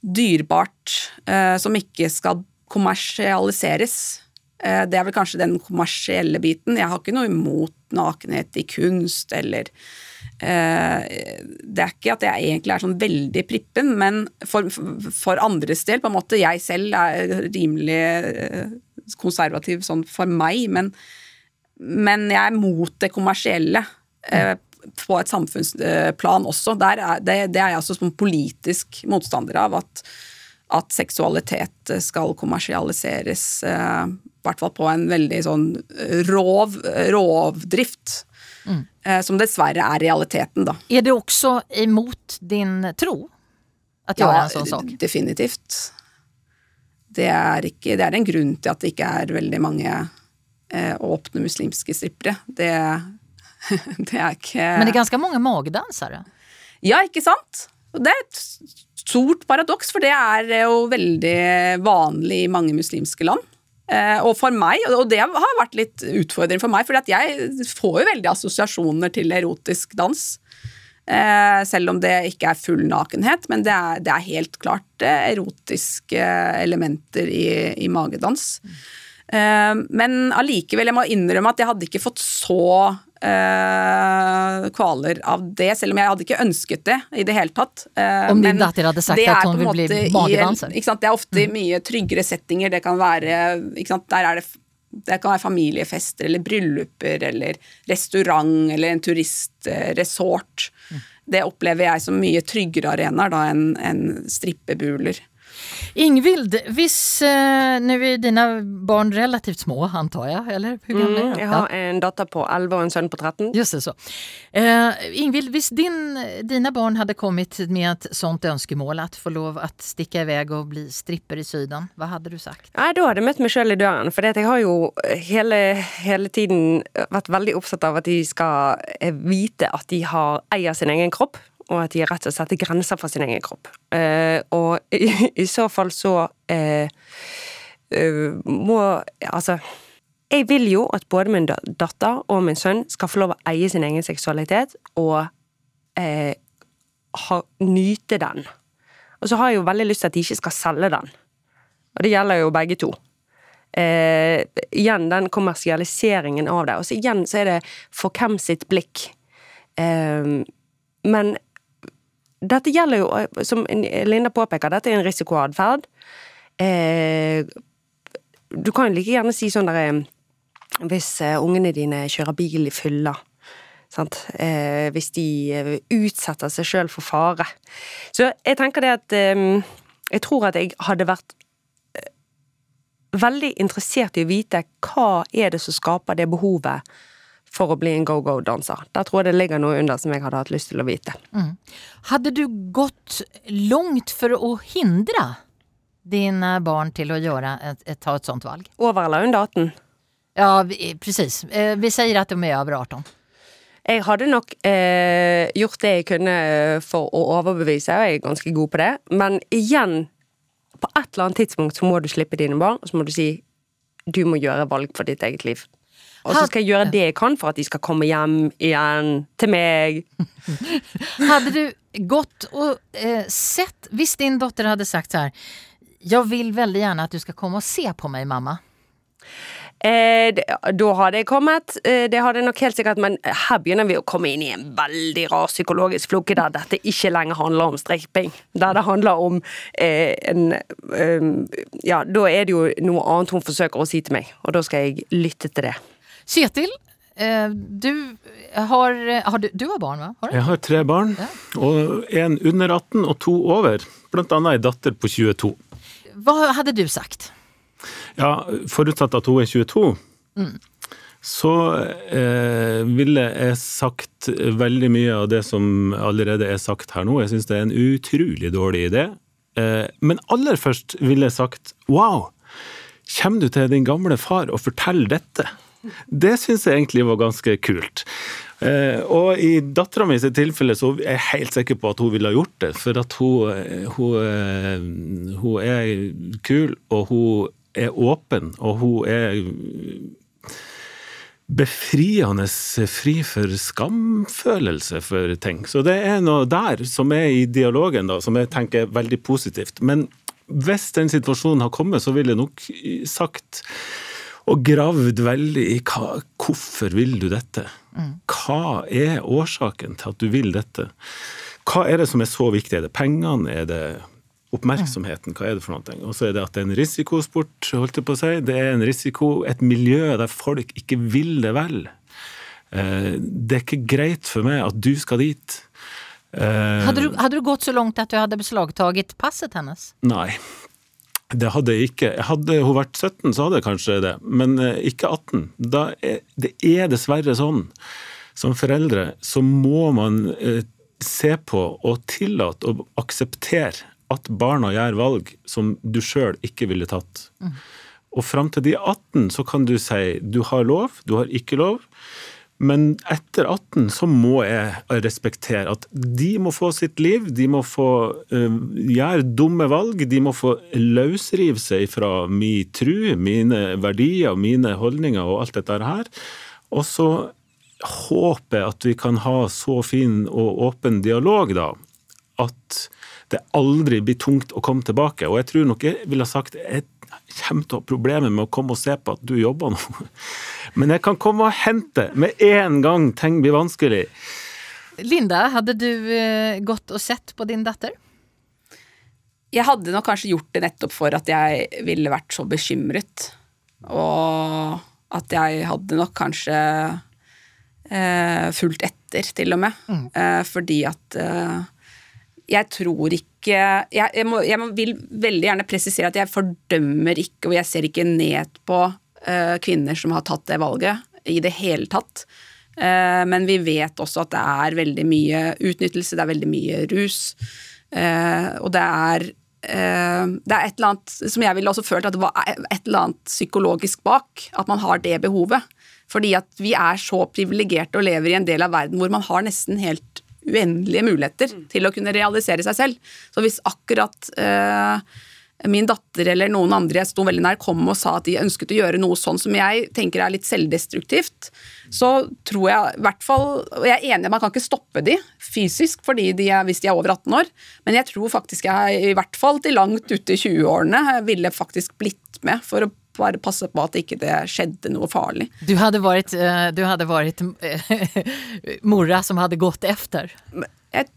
dyrebart eh, som ikke skal kommersialiseres. Eh, det er vel kanskje den kommersielle biten. Jeg har ikke noe imot nakenhet i kunst eller eh, Det er ikke at jeg egentlig er sånn veldig prippen, men for, for andres del, på en måte Jeg selv er rimelig eh, konservativ sånn for meg, men, men jeg er mot det kommersielle. på et samfunnsplan også. Er, det, det, er jeg altså som politisk motstander av. At, at seksualitet skal kommersialiseres i hvert fall på en veldig sånn eh, rov, rovdrift. Mm. Eh, som dessverre er realiteten, da. Er det også imot din tro? At gjøre ja, en sånn sak? definitivt. Det er, ikke, det er, en grunn til at det ikke er veldig mange eh, åpne muslimske strippere. Det, (laughs) det, er ikke Men det er ganske mange magedansere? Ja, ikke sant? Det er et stort paradoks, for det er jo veldig vanlig i mange muslimske land. Eh, og for meg, og det har vært litt utfordrende for meg, for jeg får jo veldig assosiasjoner til erotisk dans. Eh, selv om det ikke er full nakenhet, men det er, det er helt klart eh, erotiske elementer i, i magedans. Men allikevel, jeg må innrømme at jeg hadde ikke fått så uh, kvaler av det, selv om jeg hadde ikke ønsket det i det hele tatt. Eh, om din datter hadde sagt at hun ville bli magedanser? Det er ofte mm. mye tryggere settinger. Det kan være Der er det det kan være familiefester eller brylluper eller restaurant eller en turistresort. Mm. Det opplever jeg som mye tryggere arenaer enn en strippebuler. Ingvild, hvis eh, Nå er dine barn relativt små, antar jeg? eller? Mm, jeg har en datter på 11 og en sønn på 13. Just det, så. Eh, Ingvild, hvis din, dine barn hadde kommet med et sånt ønskemål, at få lov å stikke i vei og bli stripper i Syden, hva hadde du sagt? Nei, Da hadde jeg møtt meg sjøl i døren. For jeg har jo hele, hele, tiden vært veldig opptatt av at de skal eh, vite at de har eier sin egen kropp og at de er rett og slett grenser for sin egen kropp. Uh, og i, i, så fall så uh, uh, må Altså Jeg vil jo at både min datter og min sønn skal få lov å eie sin egen seksualitet og ha, nyte den. Og så har jeg jo veldig lyst til at de ikke skal selge den. Og det gjelder jo begge to. Eh, igjen den kommersialiseringen av det. Og så igjen så er det for hvem sitt blikk. Eh, men dette gjelder jo, eh, som Linda påpeker, dette er en risikoatferd. Eh, du kan jo like gjerne si sånn derre eh, Hvis eh, ungene dine kjører bil i fylla. Eh, hvis de utsetter seg sjøl for fare. Så jeg tenker det at eh, Jeg tror at jeg hadde vært veldig interessert i å vite hva er det som skaper det behovet for å bli en go-go-danser. Der tror jeg det ligger noe under som jeg hadde hatt lyst til å vite. Mm. Hadde du gått langt for å hindre dine barn til å gjøre et, et, ta et sånt valg? Over eller under 18? Ja, presis. precis. Eh, vi sier at de er over 18. Jeg hadde nok eh, gjort det jeg kunne for å overbevise, og jeg er ganske god på det. Men igjen, på et eller annet tidspunkt så må du slippe dine barn, og så må du si du må gjøre valg for ditt eget liv. Og så skal jeg gjøre det jeg kan for at de skal komme hjem igjen til meg. (laughs) Hadde du gått og eh, sett, hvis din dotter hadde sagt så jeg vil veldig gjerne at att du skal komme og se på meg, mamma. Eh, det, da hadde jeg kommet. Eh, det hadde jeg nok helt sikkert, men her begynner vi å komme inn i en veldig rar psykologisk floke der dette ikke lenger handler om stripping. Der det handler om eh, en eh, Ja, da er det jo noe annet hun forsøker å si til meg, og da skal jeg lytte til det. Kjetil, eh, du har, har du, du har barn, va? Har du? Jeg har tre barn, og en under 18 og to over. Blant annet ei datter på 22. Hva hadde du sagt? Ja, forutsatt at hun er 22, så eh, ville jeg sagt veldig mye av det som allerede er sagt her nå. Jeg syns det er en utrolig dårlig idé. Eh, men aller først ville jeg sagt wow, kommer du til din gamle far og forteller dette? Det syns jeg egentlig var ganske kult. Eh, og i dattera mi sitt tilfelle så er jeg helt sikker på at hun ville ha gjort det. For at hun, hun, eh, hun er kul, og hun er åpen, og hun er befriende fri for skamfølelse for ting. Så det er noe der som er i dialogen, da, som jeg tenker er veldig positivt. Men hvis den situasjonen har kommet, så ville jeg nok sagt og gravd veldig i hva, hvorfor vil du dette? Hva er årsaken til at du vil dette? Hva er det som er så viktig? Er det pengene? Er det oppmerksomheten? Hva er det for noe? Og så er det at det er en risikosport, holdt jeg på å si. Det er en risiko, et miljø der folk ikke vil det vel. Eh, Det er ikke greit for meg at du skal dit. Hadde du, hadde du gått så langt at du hadde beslagtaget passet hennes? Nei. Det hadde jeg ikke. Hadde hun vært 17, så hadde jeg kanskje det, men eh, ikke 18. Da er, det er dessverre sånn. Som foreldre så må man eh, se på og tillate og akseptere at barna gjør valg som du sjøl ikke ville tatt. Og fram til de er 18 så kan du si du har lov, du har ikke lov. Men etter 18 så må jeg respektere at de må få sitt liv, de må få uh, gjøre dumme valg, de må få løsrive seg fra min tru, mine verdier, mine holdninger og alt dette her. Og så håper jeg at vi kan ha så fin og åpen dialog, da, at det aldri blir tungt å komme tilbake. Og jeg tror nok jeg ville ha sagt jeg kommer til å ha problemer med å komme og se på at du jobber nå. (laughs) Men jeg kan komme og hente med en gang ting blir vanskelig. Linda, hadde du eh, gått og sett på din datter? Jeg hadde nok kanskje gjort det nettopp for at jeg ville vært så bekymret. Og at jeg hadde nok kanskje eh, fulgt etter, til og med. Eh, fordi at eh, jeg tror ikke jeg, jeg, må, jeg vil veldig gjerne presisere at jeg fordømmer ikke, og jeg ser ikke ned på uh, kvinner som har tatt det valget i det hele tatt. Uh, men vi vet også at det er veldig mye utnyttelse, det er veldig mye rus. Uh, og det er det er et eller annet som jeg ville også følt at det var et eller annet psykologisk bak. At man har det behovet. Fordi at vi er så privilegerte og lever i en del av verden hvor man har nesten helt uendelige muligheter til å kunne realisere seg selv. Så hvis akkurat eh, min datter eller noen andre jeg sto veldig nær kom og sa at de ønsket å gjøre noe sånn som jeg tenker er litt selvdestruktivt, så tror jeg i hvert fall Og jeg er enig man kan ikke stoppe de fysisk fordi de er, hvis de er over 18 år, men jeg tror faktisk jeg i hvert fall til langt ute i 20-årene ville faktisk blitt med for å bare passe på at ikke det skjedde noe farlig. Du hadde vært, eh, du hade varit eh, (laughs) som hadde gått efter.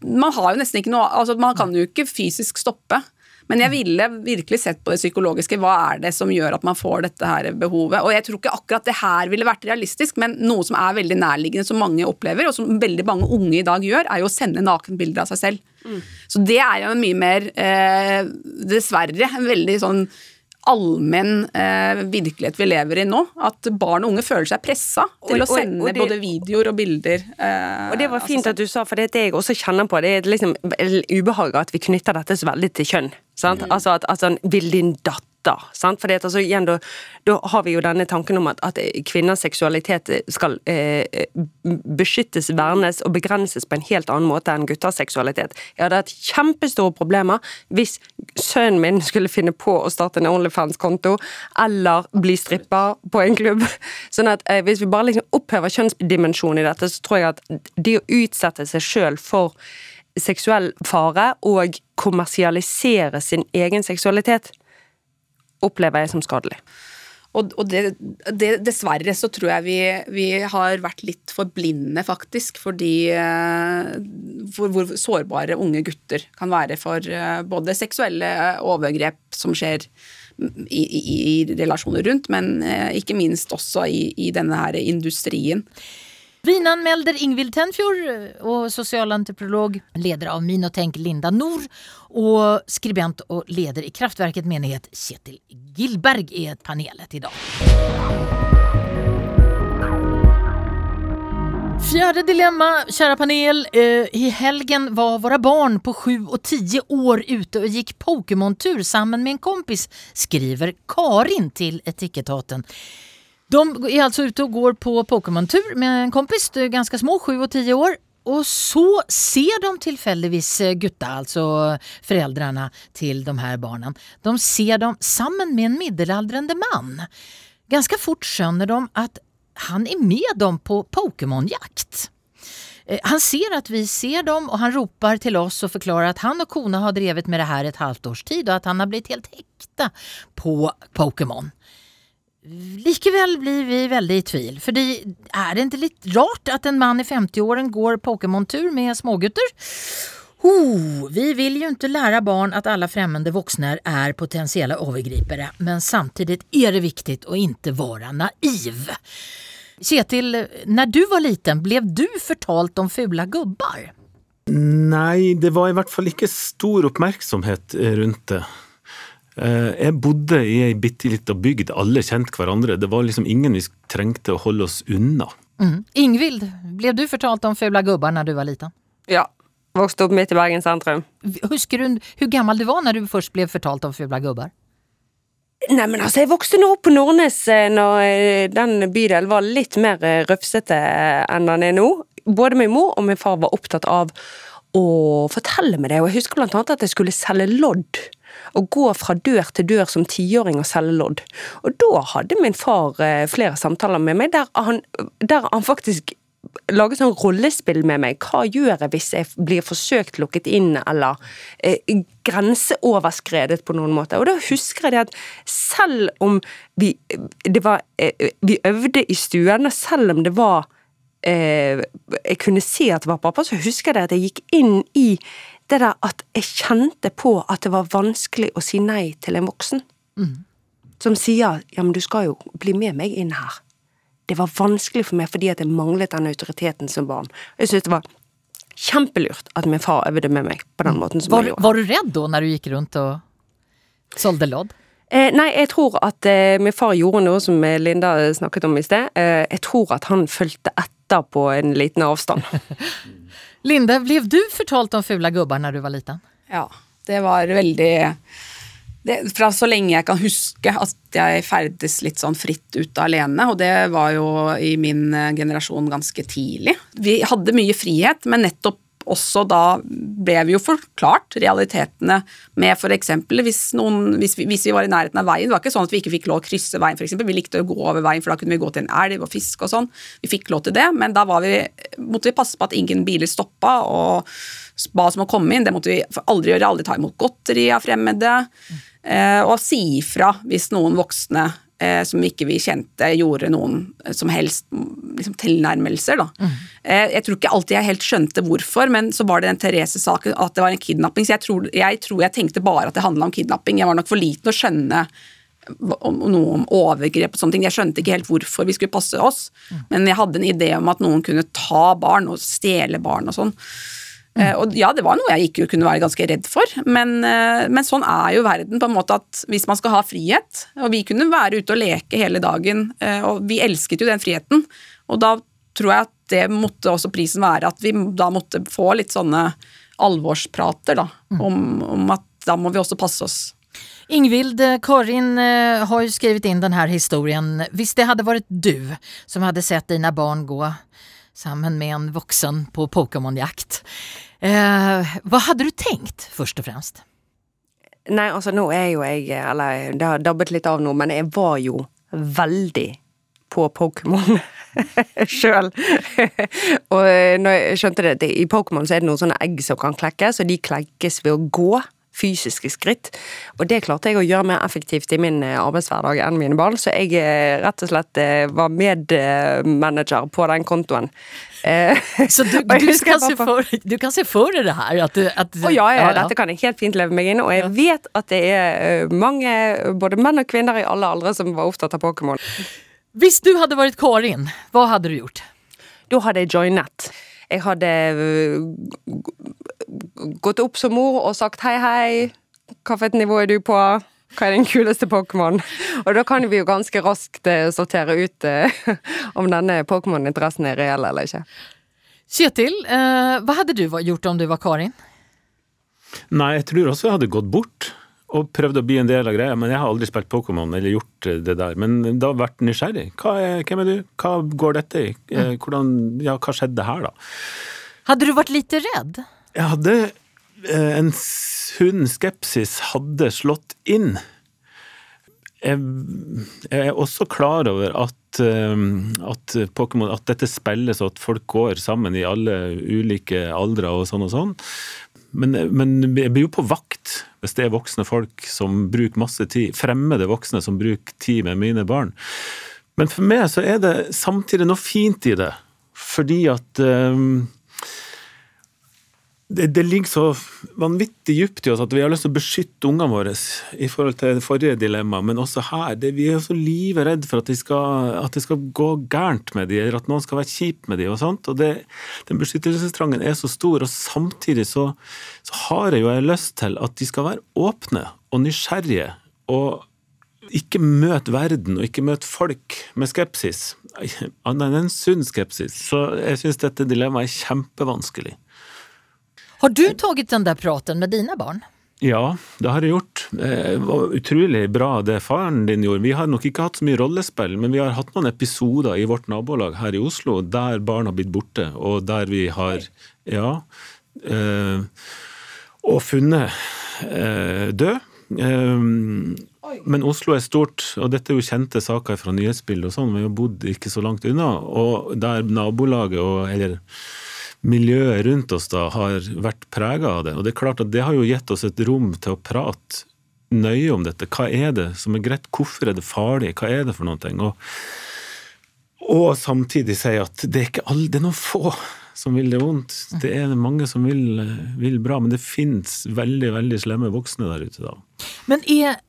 man har jo nesten ikke noe altså Man kan jo ikke fysisk stoppe. Men jeg ville virkelig sett på det psykologiske. Hva er det som gjør at man får dette her behovet? Og jeg tror ikke akkurat det her ville vært realistisk, men noe som er veldig nærliggende, som mange opplever, og som veldig mange unge i dag gjør, er jo å sende nakenbilder av seg selv. Så det er jo mye mer, eh, dessverre, en veldig sånn allmenn eh, virkelighet vi lever i nå. At barn og unge føler seg pressa til Og- å sende og det- både videoer og bilder. Eh, Og det var fint at du sa, for det er jeg også kjenner på. Det er liksom ubehaget at vi knytter dette så veldig til kjønn. Sant? Altså at altså, Vil din datter gutter. Sant? Fordi at altså, igjen, da, da har vi jo denne tanken om at, at kvinners seksualitet skal eh, beskyttes, vernes og begrenses på en helt annen måte enn gutters seksualitet. Jeg hadde hatt kjempestore problemer hvis sønnen min skulle finne på å starte en OnlyFans-konto, eller bli stripper på en klubb. (laughs) Sånn at eh, Hvis vi bare liksom opphever kjønnsdimensjonen i dette, så tror jeg at det å utsette seg sjøl for seksuell fare og kommersialisere sin egen seksualitet, opplever jeg som skadelig. Og, og det, det, dessverre så tror jeg vi, vi, har vært litt for blinde, faktisk, fordi for hvor sårbare unge gutter kan være for uh, både seksuelle overgrep som skjer i, i, i relasjoner rundt, men ikke minst også i, i denne her industrien. Vinanmelder Ingvild Tenfjord og sosialantropolog, leder av Minotenk Linda Nord og skribent og leder i Kraftverket menighet Kjetil Gilberg er panelet i dag. Fjärde dilemma, kära panel. Eh, I helgen var våra barn på sju och tio år ute och gick Pokémon-tur sammen med en kompis, skriver Karin til Etikettaten. De är alltså ute och går på Pokémon-tur med en kompis, är ganska små, sju och tio år. Och så ser de tillfälligvis eh, Gutta, alltså föräldrarna till de här barnen. De ser dem sammen med en middelaldrande man. Ganska fort skjønner de at han er med dem på Pokémon-jakt. Eh, han ser at vi ser dem og han roper til oss og forklarer at han og kona har drevet med det her et halvt års tid og at han har blitt helt hekta på Pokémon. Likevel blir vi veldig i tvil, for er det ikke litt rart at en mann i 50-åren går Pokémon-tur med smågutter? Oh, vi vil jo ikke lære barn at alle fremmede voksne er potensielle overgripere, men samtidig er det viktig å ikke være naiv. Kjetil, når du var liten, ble du fortalt om fula gubber? Nei, det var i hvert fall ikke stor oppmerksomhet rundt det. Eh, jeg bodde i ei bitte lita bygd, alle kjente hverandre. Det var liksom ingen vi trengte å holde oss unna. Mm. Ingvild, ble du fortalt om fula gubber når du var liten? Ja. Vokste opp midt i Bergen sentrum. Husker du hvor gammel du var når du først ble fortalt om fula gubber? Nei, men altså, jeg vokste nå opp på Nordnes eh, når eh, den bydelen var litt mer røfsete enn den er nå. Både min mor og min far var opptatt av å fortelle meg det, og jeg husker blant annet at jeg skulle selge lodd å gå fra dør til dør som tiåring og selge lodd. Og da hadde min far eh, flere samtaler med meg der han, der han faktisk lage sånn rollespill med meg. Hva gjør jeg hvis jeg blir forsøkt lukket inn, eller eh, grenseoverskredet på noen måte? Og da husker jeg det at selv om vi, var, eh, vi øvde i stuen, og selv om det var eh, Jeg kunne se at det var pappa, så husker jeg det at jeg gikk inn i det der at jeg kjente på at det var vanskelig å si nei til en voksen. Mm. Som sier 'ja, men du skal jo bli med meg inn her'. Det var vanskelig for meg fordi at jeg manglet den autoriteten som barn. Jeg synes det var kjempelurt at min far øvde med meg på den måten som var, han gjorde. Var du redd da når du gikk rundt og solgte lodd? Eh, nei, jeg tror at eh, min far gjorde noe som Linda snakket om i sted. Eh, jeg tror at han fulgte etter på en liten avstand. (laughs) Linda, ble du fortalt om fula gubber når du var liten? Ja, det var veldig det, Fra så lenge jeg kan huske at jeg ferdes litt sånn fritt ut alene, og det var jo i min eh, generasjon ganske tidlig. Vi hadde mye frihet, men nettopp også da ble vi jo forklart realitetene med f.eks. Hvis, hvis, vi, hvis vi var i nærheten av veien. Det var ikke sånn at vi ikke fikk lov å krysse veien, f.eks. Vi likte å gå over veien, for da kunne vi gå til en elv og fiske og sånn. Vi fikk lov til det, men da vi, måtte vi passe på at ingen biler stoppa og ba oss om å komme inn. Det måtte vi aldri gjøre. Aldri ta imot godteri av fremmede. Eh, og si ifra hvis noen voksne eh, som ikke vi kjente, gjorde noen eh, som helst liksom, tilnærmelser. Da. Mm. Eh, jeg tror ikke alltid jeg helt skjønte hvorfor, men så var det den Therese-saken at det var en kidnapping. Så jeg tror, jeg tror jeg tenkte bare at det handla om kidnapping. Jeg var nok for liten å skjønne om, noe om overgrep og sånne ting. Jeg skjønte ikke helt hvorfor vi skulle passe oss, mm. men jeg hadde en idé om at noen kunne ta barn og stjele barn og sånn. Mm. Og ja, det var noe jeg ikke kunne være ganske redd for, men, eh, men, sånn er jo verden. på en måte at Hvis man skal ha frihet, og vi kunne være ute og leke hele dagen, eh, og vi elsket jo den friheten, og da tror jeg at det måtte også prisen være at vi da måtte få litt sånne alvorsprater da, mm. om, om at da må vi også passe oss. Ingvild, eh, Karin eh, har ju skrivit in den här historien. Visst det hadde vært du som hadde sett dina barn gå sammen med en voksen på Pokémonjakt. Eh, hva hadde du tenkt, først og fremst? Nei, altså nå er jo jeg Eller det har dabbet litt av nå, men jeg var jo veldig på Pokémon (laughs) sjøl. og når jeg skjønte det, i Pokémon så er det noen sånne egg som kan klekkes, og de klekkes ved å gå fysiske skritt. Og det klarte jeg å gjøre mer effektivt i min eh, arbeidshverdag enn mine barn, så jeg eh, rett og slett eh, var medmanager på den kontoen. (laughs) Så du, du, kan, se for, du kan se for deg det her? At at, oh, ja, ja, ja, dette kan jeg helt fint leve meg inn og jeg vet at det er mange, både menn og kvinner i alle aldre, som var opptatt av Pokémon. Hvis du hadde vært Karin, hva hadde du gjort? Da hadde jeg joinet. Jeg hadde gått opp som mor og sagt hei, hei, hvilket nivå er du på? Hva er den kuleste Pokémon? Og da kan vi jo ganske raskt eh, sortere ut eh, (laughs) om denne Pokémon-interessen er reell eller ikke. Kjetil, eh, hva hadde du gjort om du var Karin? Nei, jeg tror også jeg hadde gått bort og prøvd å bli en del av greia, men jeg har aldri spilt Pokémon eller gjort det der. Men da har vært nysgjerrig. Er, hvem er du? Hva går dette i? Hvordan, ja, hva skjedde her, da? Hadde du vært lite redd? Jeg hadde eh, En sunn skepsis hadde slått inn. Jeg, jeg er også klar over at, eh, at Pokémon At dette spilles og at folk går sammen i alle ulike aldre og sånn og sånn. Men, men, jeg blir jo på vakt hvis det er voksne folk som bruker masse tid. Fremmede voksne som bruker tid med mine barn. Men for meg så er det samtidig noe fint i det. Fordi at um, det, det, ligger så vanvittig dypt i oss at vi har lyst til å beskytte ungene våre i forhold til det forrige dilemma, men også her. Det, vi er så livredd for at, de skal, det skal gå gærent med dem, eller at noen skal være kjip med dem. og sånt, og det, Den beskyttelsestrangen er så stor, og samtidig så, så har jeg jo jeg lyst til at de skal være åpne og nysgjerrige. og ikke møte verden og ikke møte folk med skepsis, annet enn en sunn skepsis. Så jeg syns dette dilemmaet er kjempevanskelig. Har du tatt den der praten med dine barn? Ja, det har jeg gjort. Det var utrolig bra det faren din gjorde. Vi har nok ikke hatt så mye rollespill, men vi har hatt noen episoder i vårt nabolag her i Oslo der barn har blitt borte, og der vi har Ja. Øh, og funnet øh, død. Um, men Oslo er stort, og dette er jo kjente saker fra nyhetsbildet og sånn. Vi har bodd ikke så langt unna, og der nabolaget og eller miljøet rundt oss da har vært prega av det. Og det er klart at det har jo gitt oss et rom til å prate nøye om dette. Hva er det som er greit? Hvorfor er det farlig? Hva er det for noe? Og, og samtidig si at det er ikke alle, det er noen få som vil det vondt. Det er mange som vil, vil bra, men det fins veldig veldig slemme voksne der ute. da. Men er,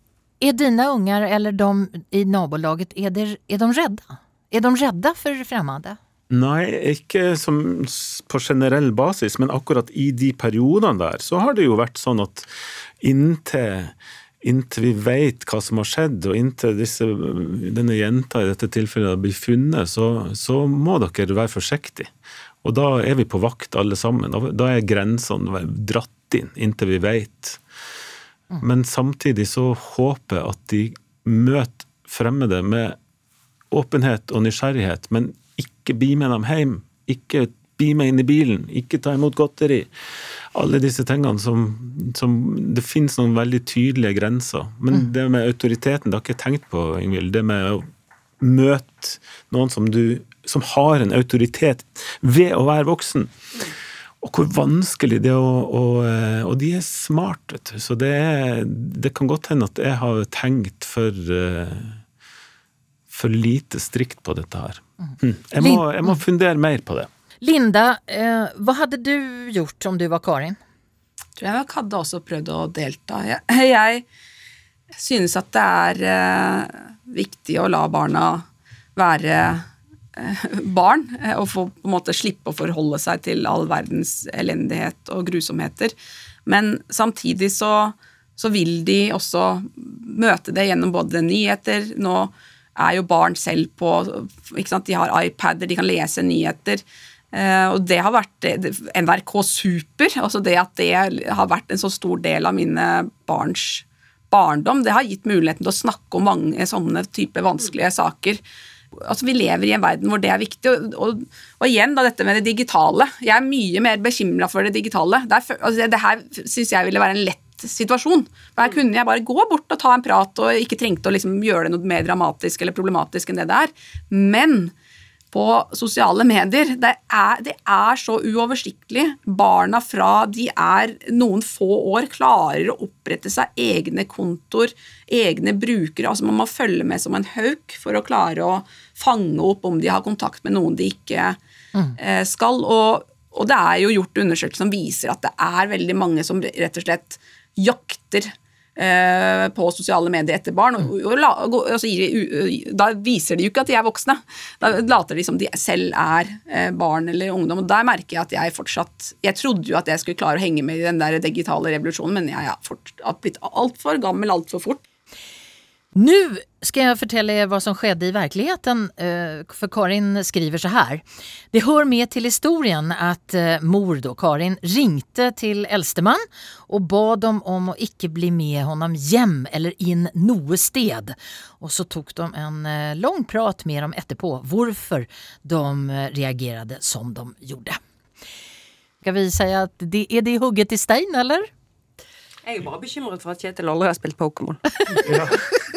er dine unger eller de i nabolaget er de, er de redde? Er de redde for fremmede? Nei, ikke som på generell basis, men akkurat i de periodene der, så har det jo vært sånn at inntil, inntil vi vet hva som har skjedd, og inntil disse, denne jenta i dette tilfellet blir funnet, så, så, må dere være forsiktige. Og da er vi på vakt alle sammen. Da er grensene dratt inn inntil vi vet. Men samtidig så håper jeg at de møter fremmede med åpenhet og nysgjerrighet, men ikke bli med dem hjem. Ikke bli med inn i bilen. Ikke ta imot godteri. Alle disse tingene som, som Det finnes noen veldig tydelige grenser. Men mm. det med autoriteten, det har jeg ikke tenkt på, Ingvild. Det med å møte noen som du som har en autoritet ved å være voksen. Og hvor vanskelig det er å Og, og de er smarte, vet du. Så det, er, det kan godt hende at jeg har tenkt for eh, for lite strikt på dette her. Mm. Jeg, må, jeg, må, fundere mer på det. Linda, eh, hva hadde du gjort om du var Karin? Jeg tror jeg nok hadde også prøvd å delta. Jeg, (laughs) jeg synes at det er eh, viktig å la barna være eh, (laughs) barn, eh, og få på en måte slippe å forholde seg til all verdens elendighet og grusomheter. Men samtidig så, så vil de også møte det gjennom både nyheter nå er jo barn selv på De har iPader, de kan lese nyheter. Uh, og det har vært NRK Super. altså Det at det har vært en så stor del av mine barns barndom. Det har gitt muligheten til å snakke om mange sånne type vanskelige saker. Altså, Vi lever i en verden hvor det er viktig. Og, og, og igjen da dette med det digitale. Jeg er mye mer bekymra for det digitale. Der, altså, det her syns jeg ville være en lett situasjon. For Her kunne jeg bare gå bort og ta en prat og ikke trengte å liksom gjøre det noe mer dramatisk eller problematisk enn det det er. Men på sosiale medier. Det er, det er, så uoversiktlig. Barna fra de er noen få år klarer å opprette seg egne kontoer, egne brukere. altså Man må følge med som en hauk for å klare å fange opp om de har kontakt med noen de ikke mm. eh, skal. Og, og, det er jo gjort undersøkelser som viser at det er veldig mange som rett og slett jakter Eh, på sosiale medier etter barn. Og, og, og, og, da viser de jo ikke at de er voksne. Da later de som de selv er eh, barn eller ungdom. og Der merker jeg at jeg fortsatt Jeg trodde jo at jeg skulle klare å henge med i den der digitale revolusjonen, men jeg har blitt altfor gammel altfor fort. Nu ska jag fortelle er hva som skjedde i verkligheten. Eh, for Karin skriver så her. Det hör med til historien at eh, mor då, Karin ringte til eldstemann og bad dem om å ikke bli med honom hjem eller inn noe sted. Og så tok de en lång lang prat med dem etterpå hvorfor de reagerade som de gjorde. Skal vi si at det, er det hugget i stein, eller? Jeg er bare bekymret for at Kjetil aldri har spilt Pokémon. (laughs) (laughs)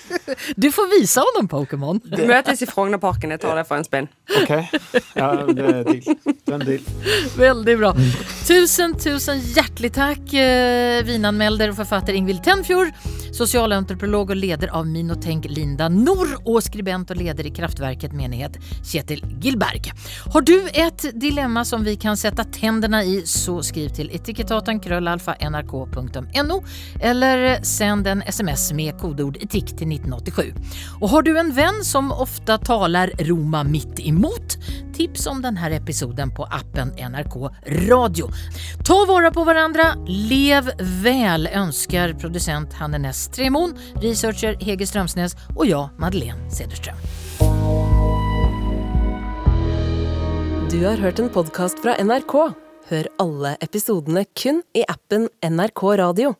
Du får vise honom Pokémon. Møtes i Frognerparken. Jeg tar det for en spinn. Ok. Ja, det er deal. Det en deal. Veldig bra. Tusen, tusen hjertelig takk, eh, vinanmelder og forfatter Ingvild Tenfjord, sosialantropolog og leder av Minotenk Linda Nord, og skribent og leder i Kraftverket menighet Kjetil Gilberg. Har du et dilemma som vi kan sette tendene i, så skriv til etikettaten krøllalfa nrk.no, eller send en sms med kodeord etikk til 1987. Og har du en venn som ofte taler Roma midt imot, tips om denne episoden på appen NRK Radio. Ta vare på hverandre, lev vel, ønsker produsent Hanne Næss Tremon, researcher Hege Strømsnes og jeg, Madeleine Cederström. Du har hørt en podkast fra NRK. Hør alle episodene kun i appen NRK Radio.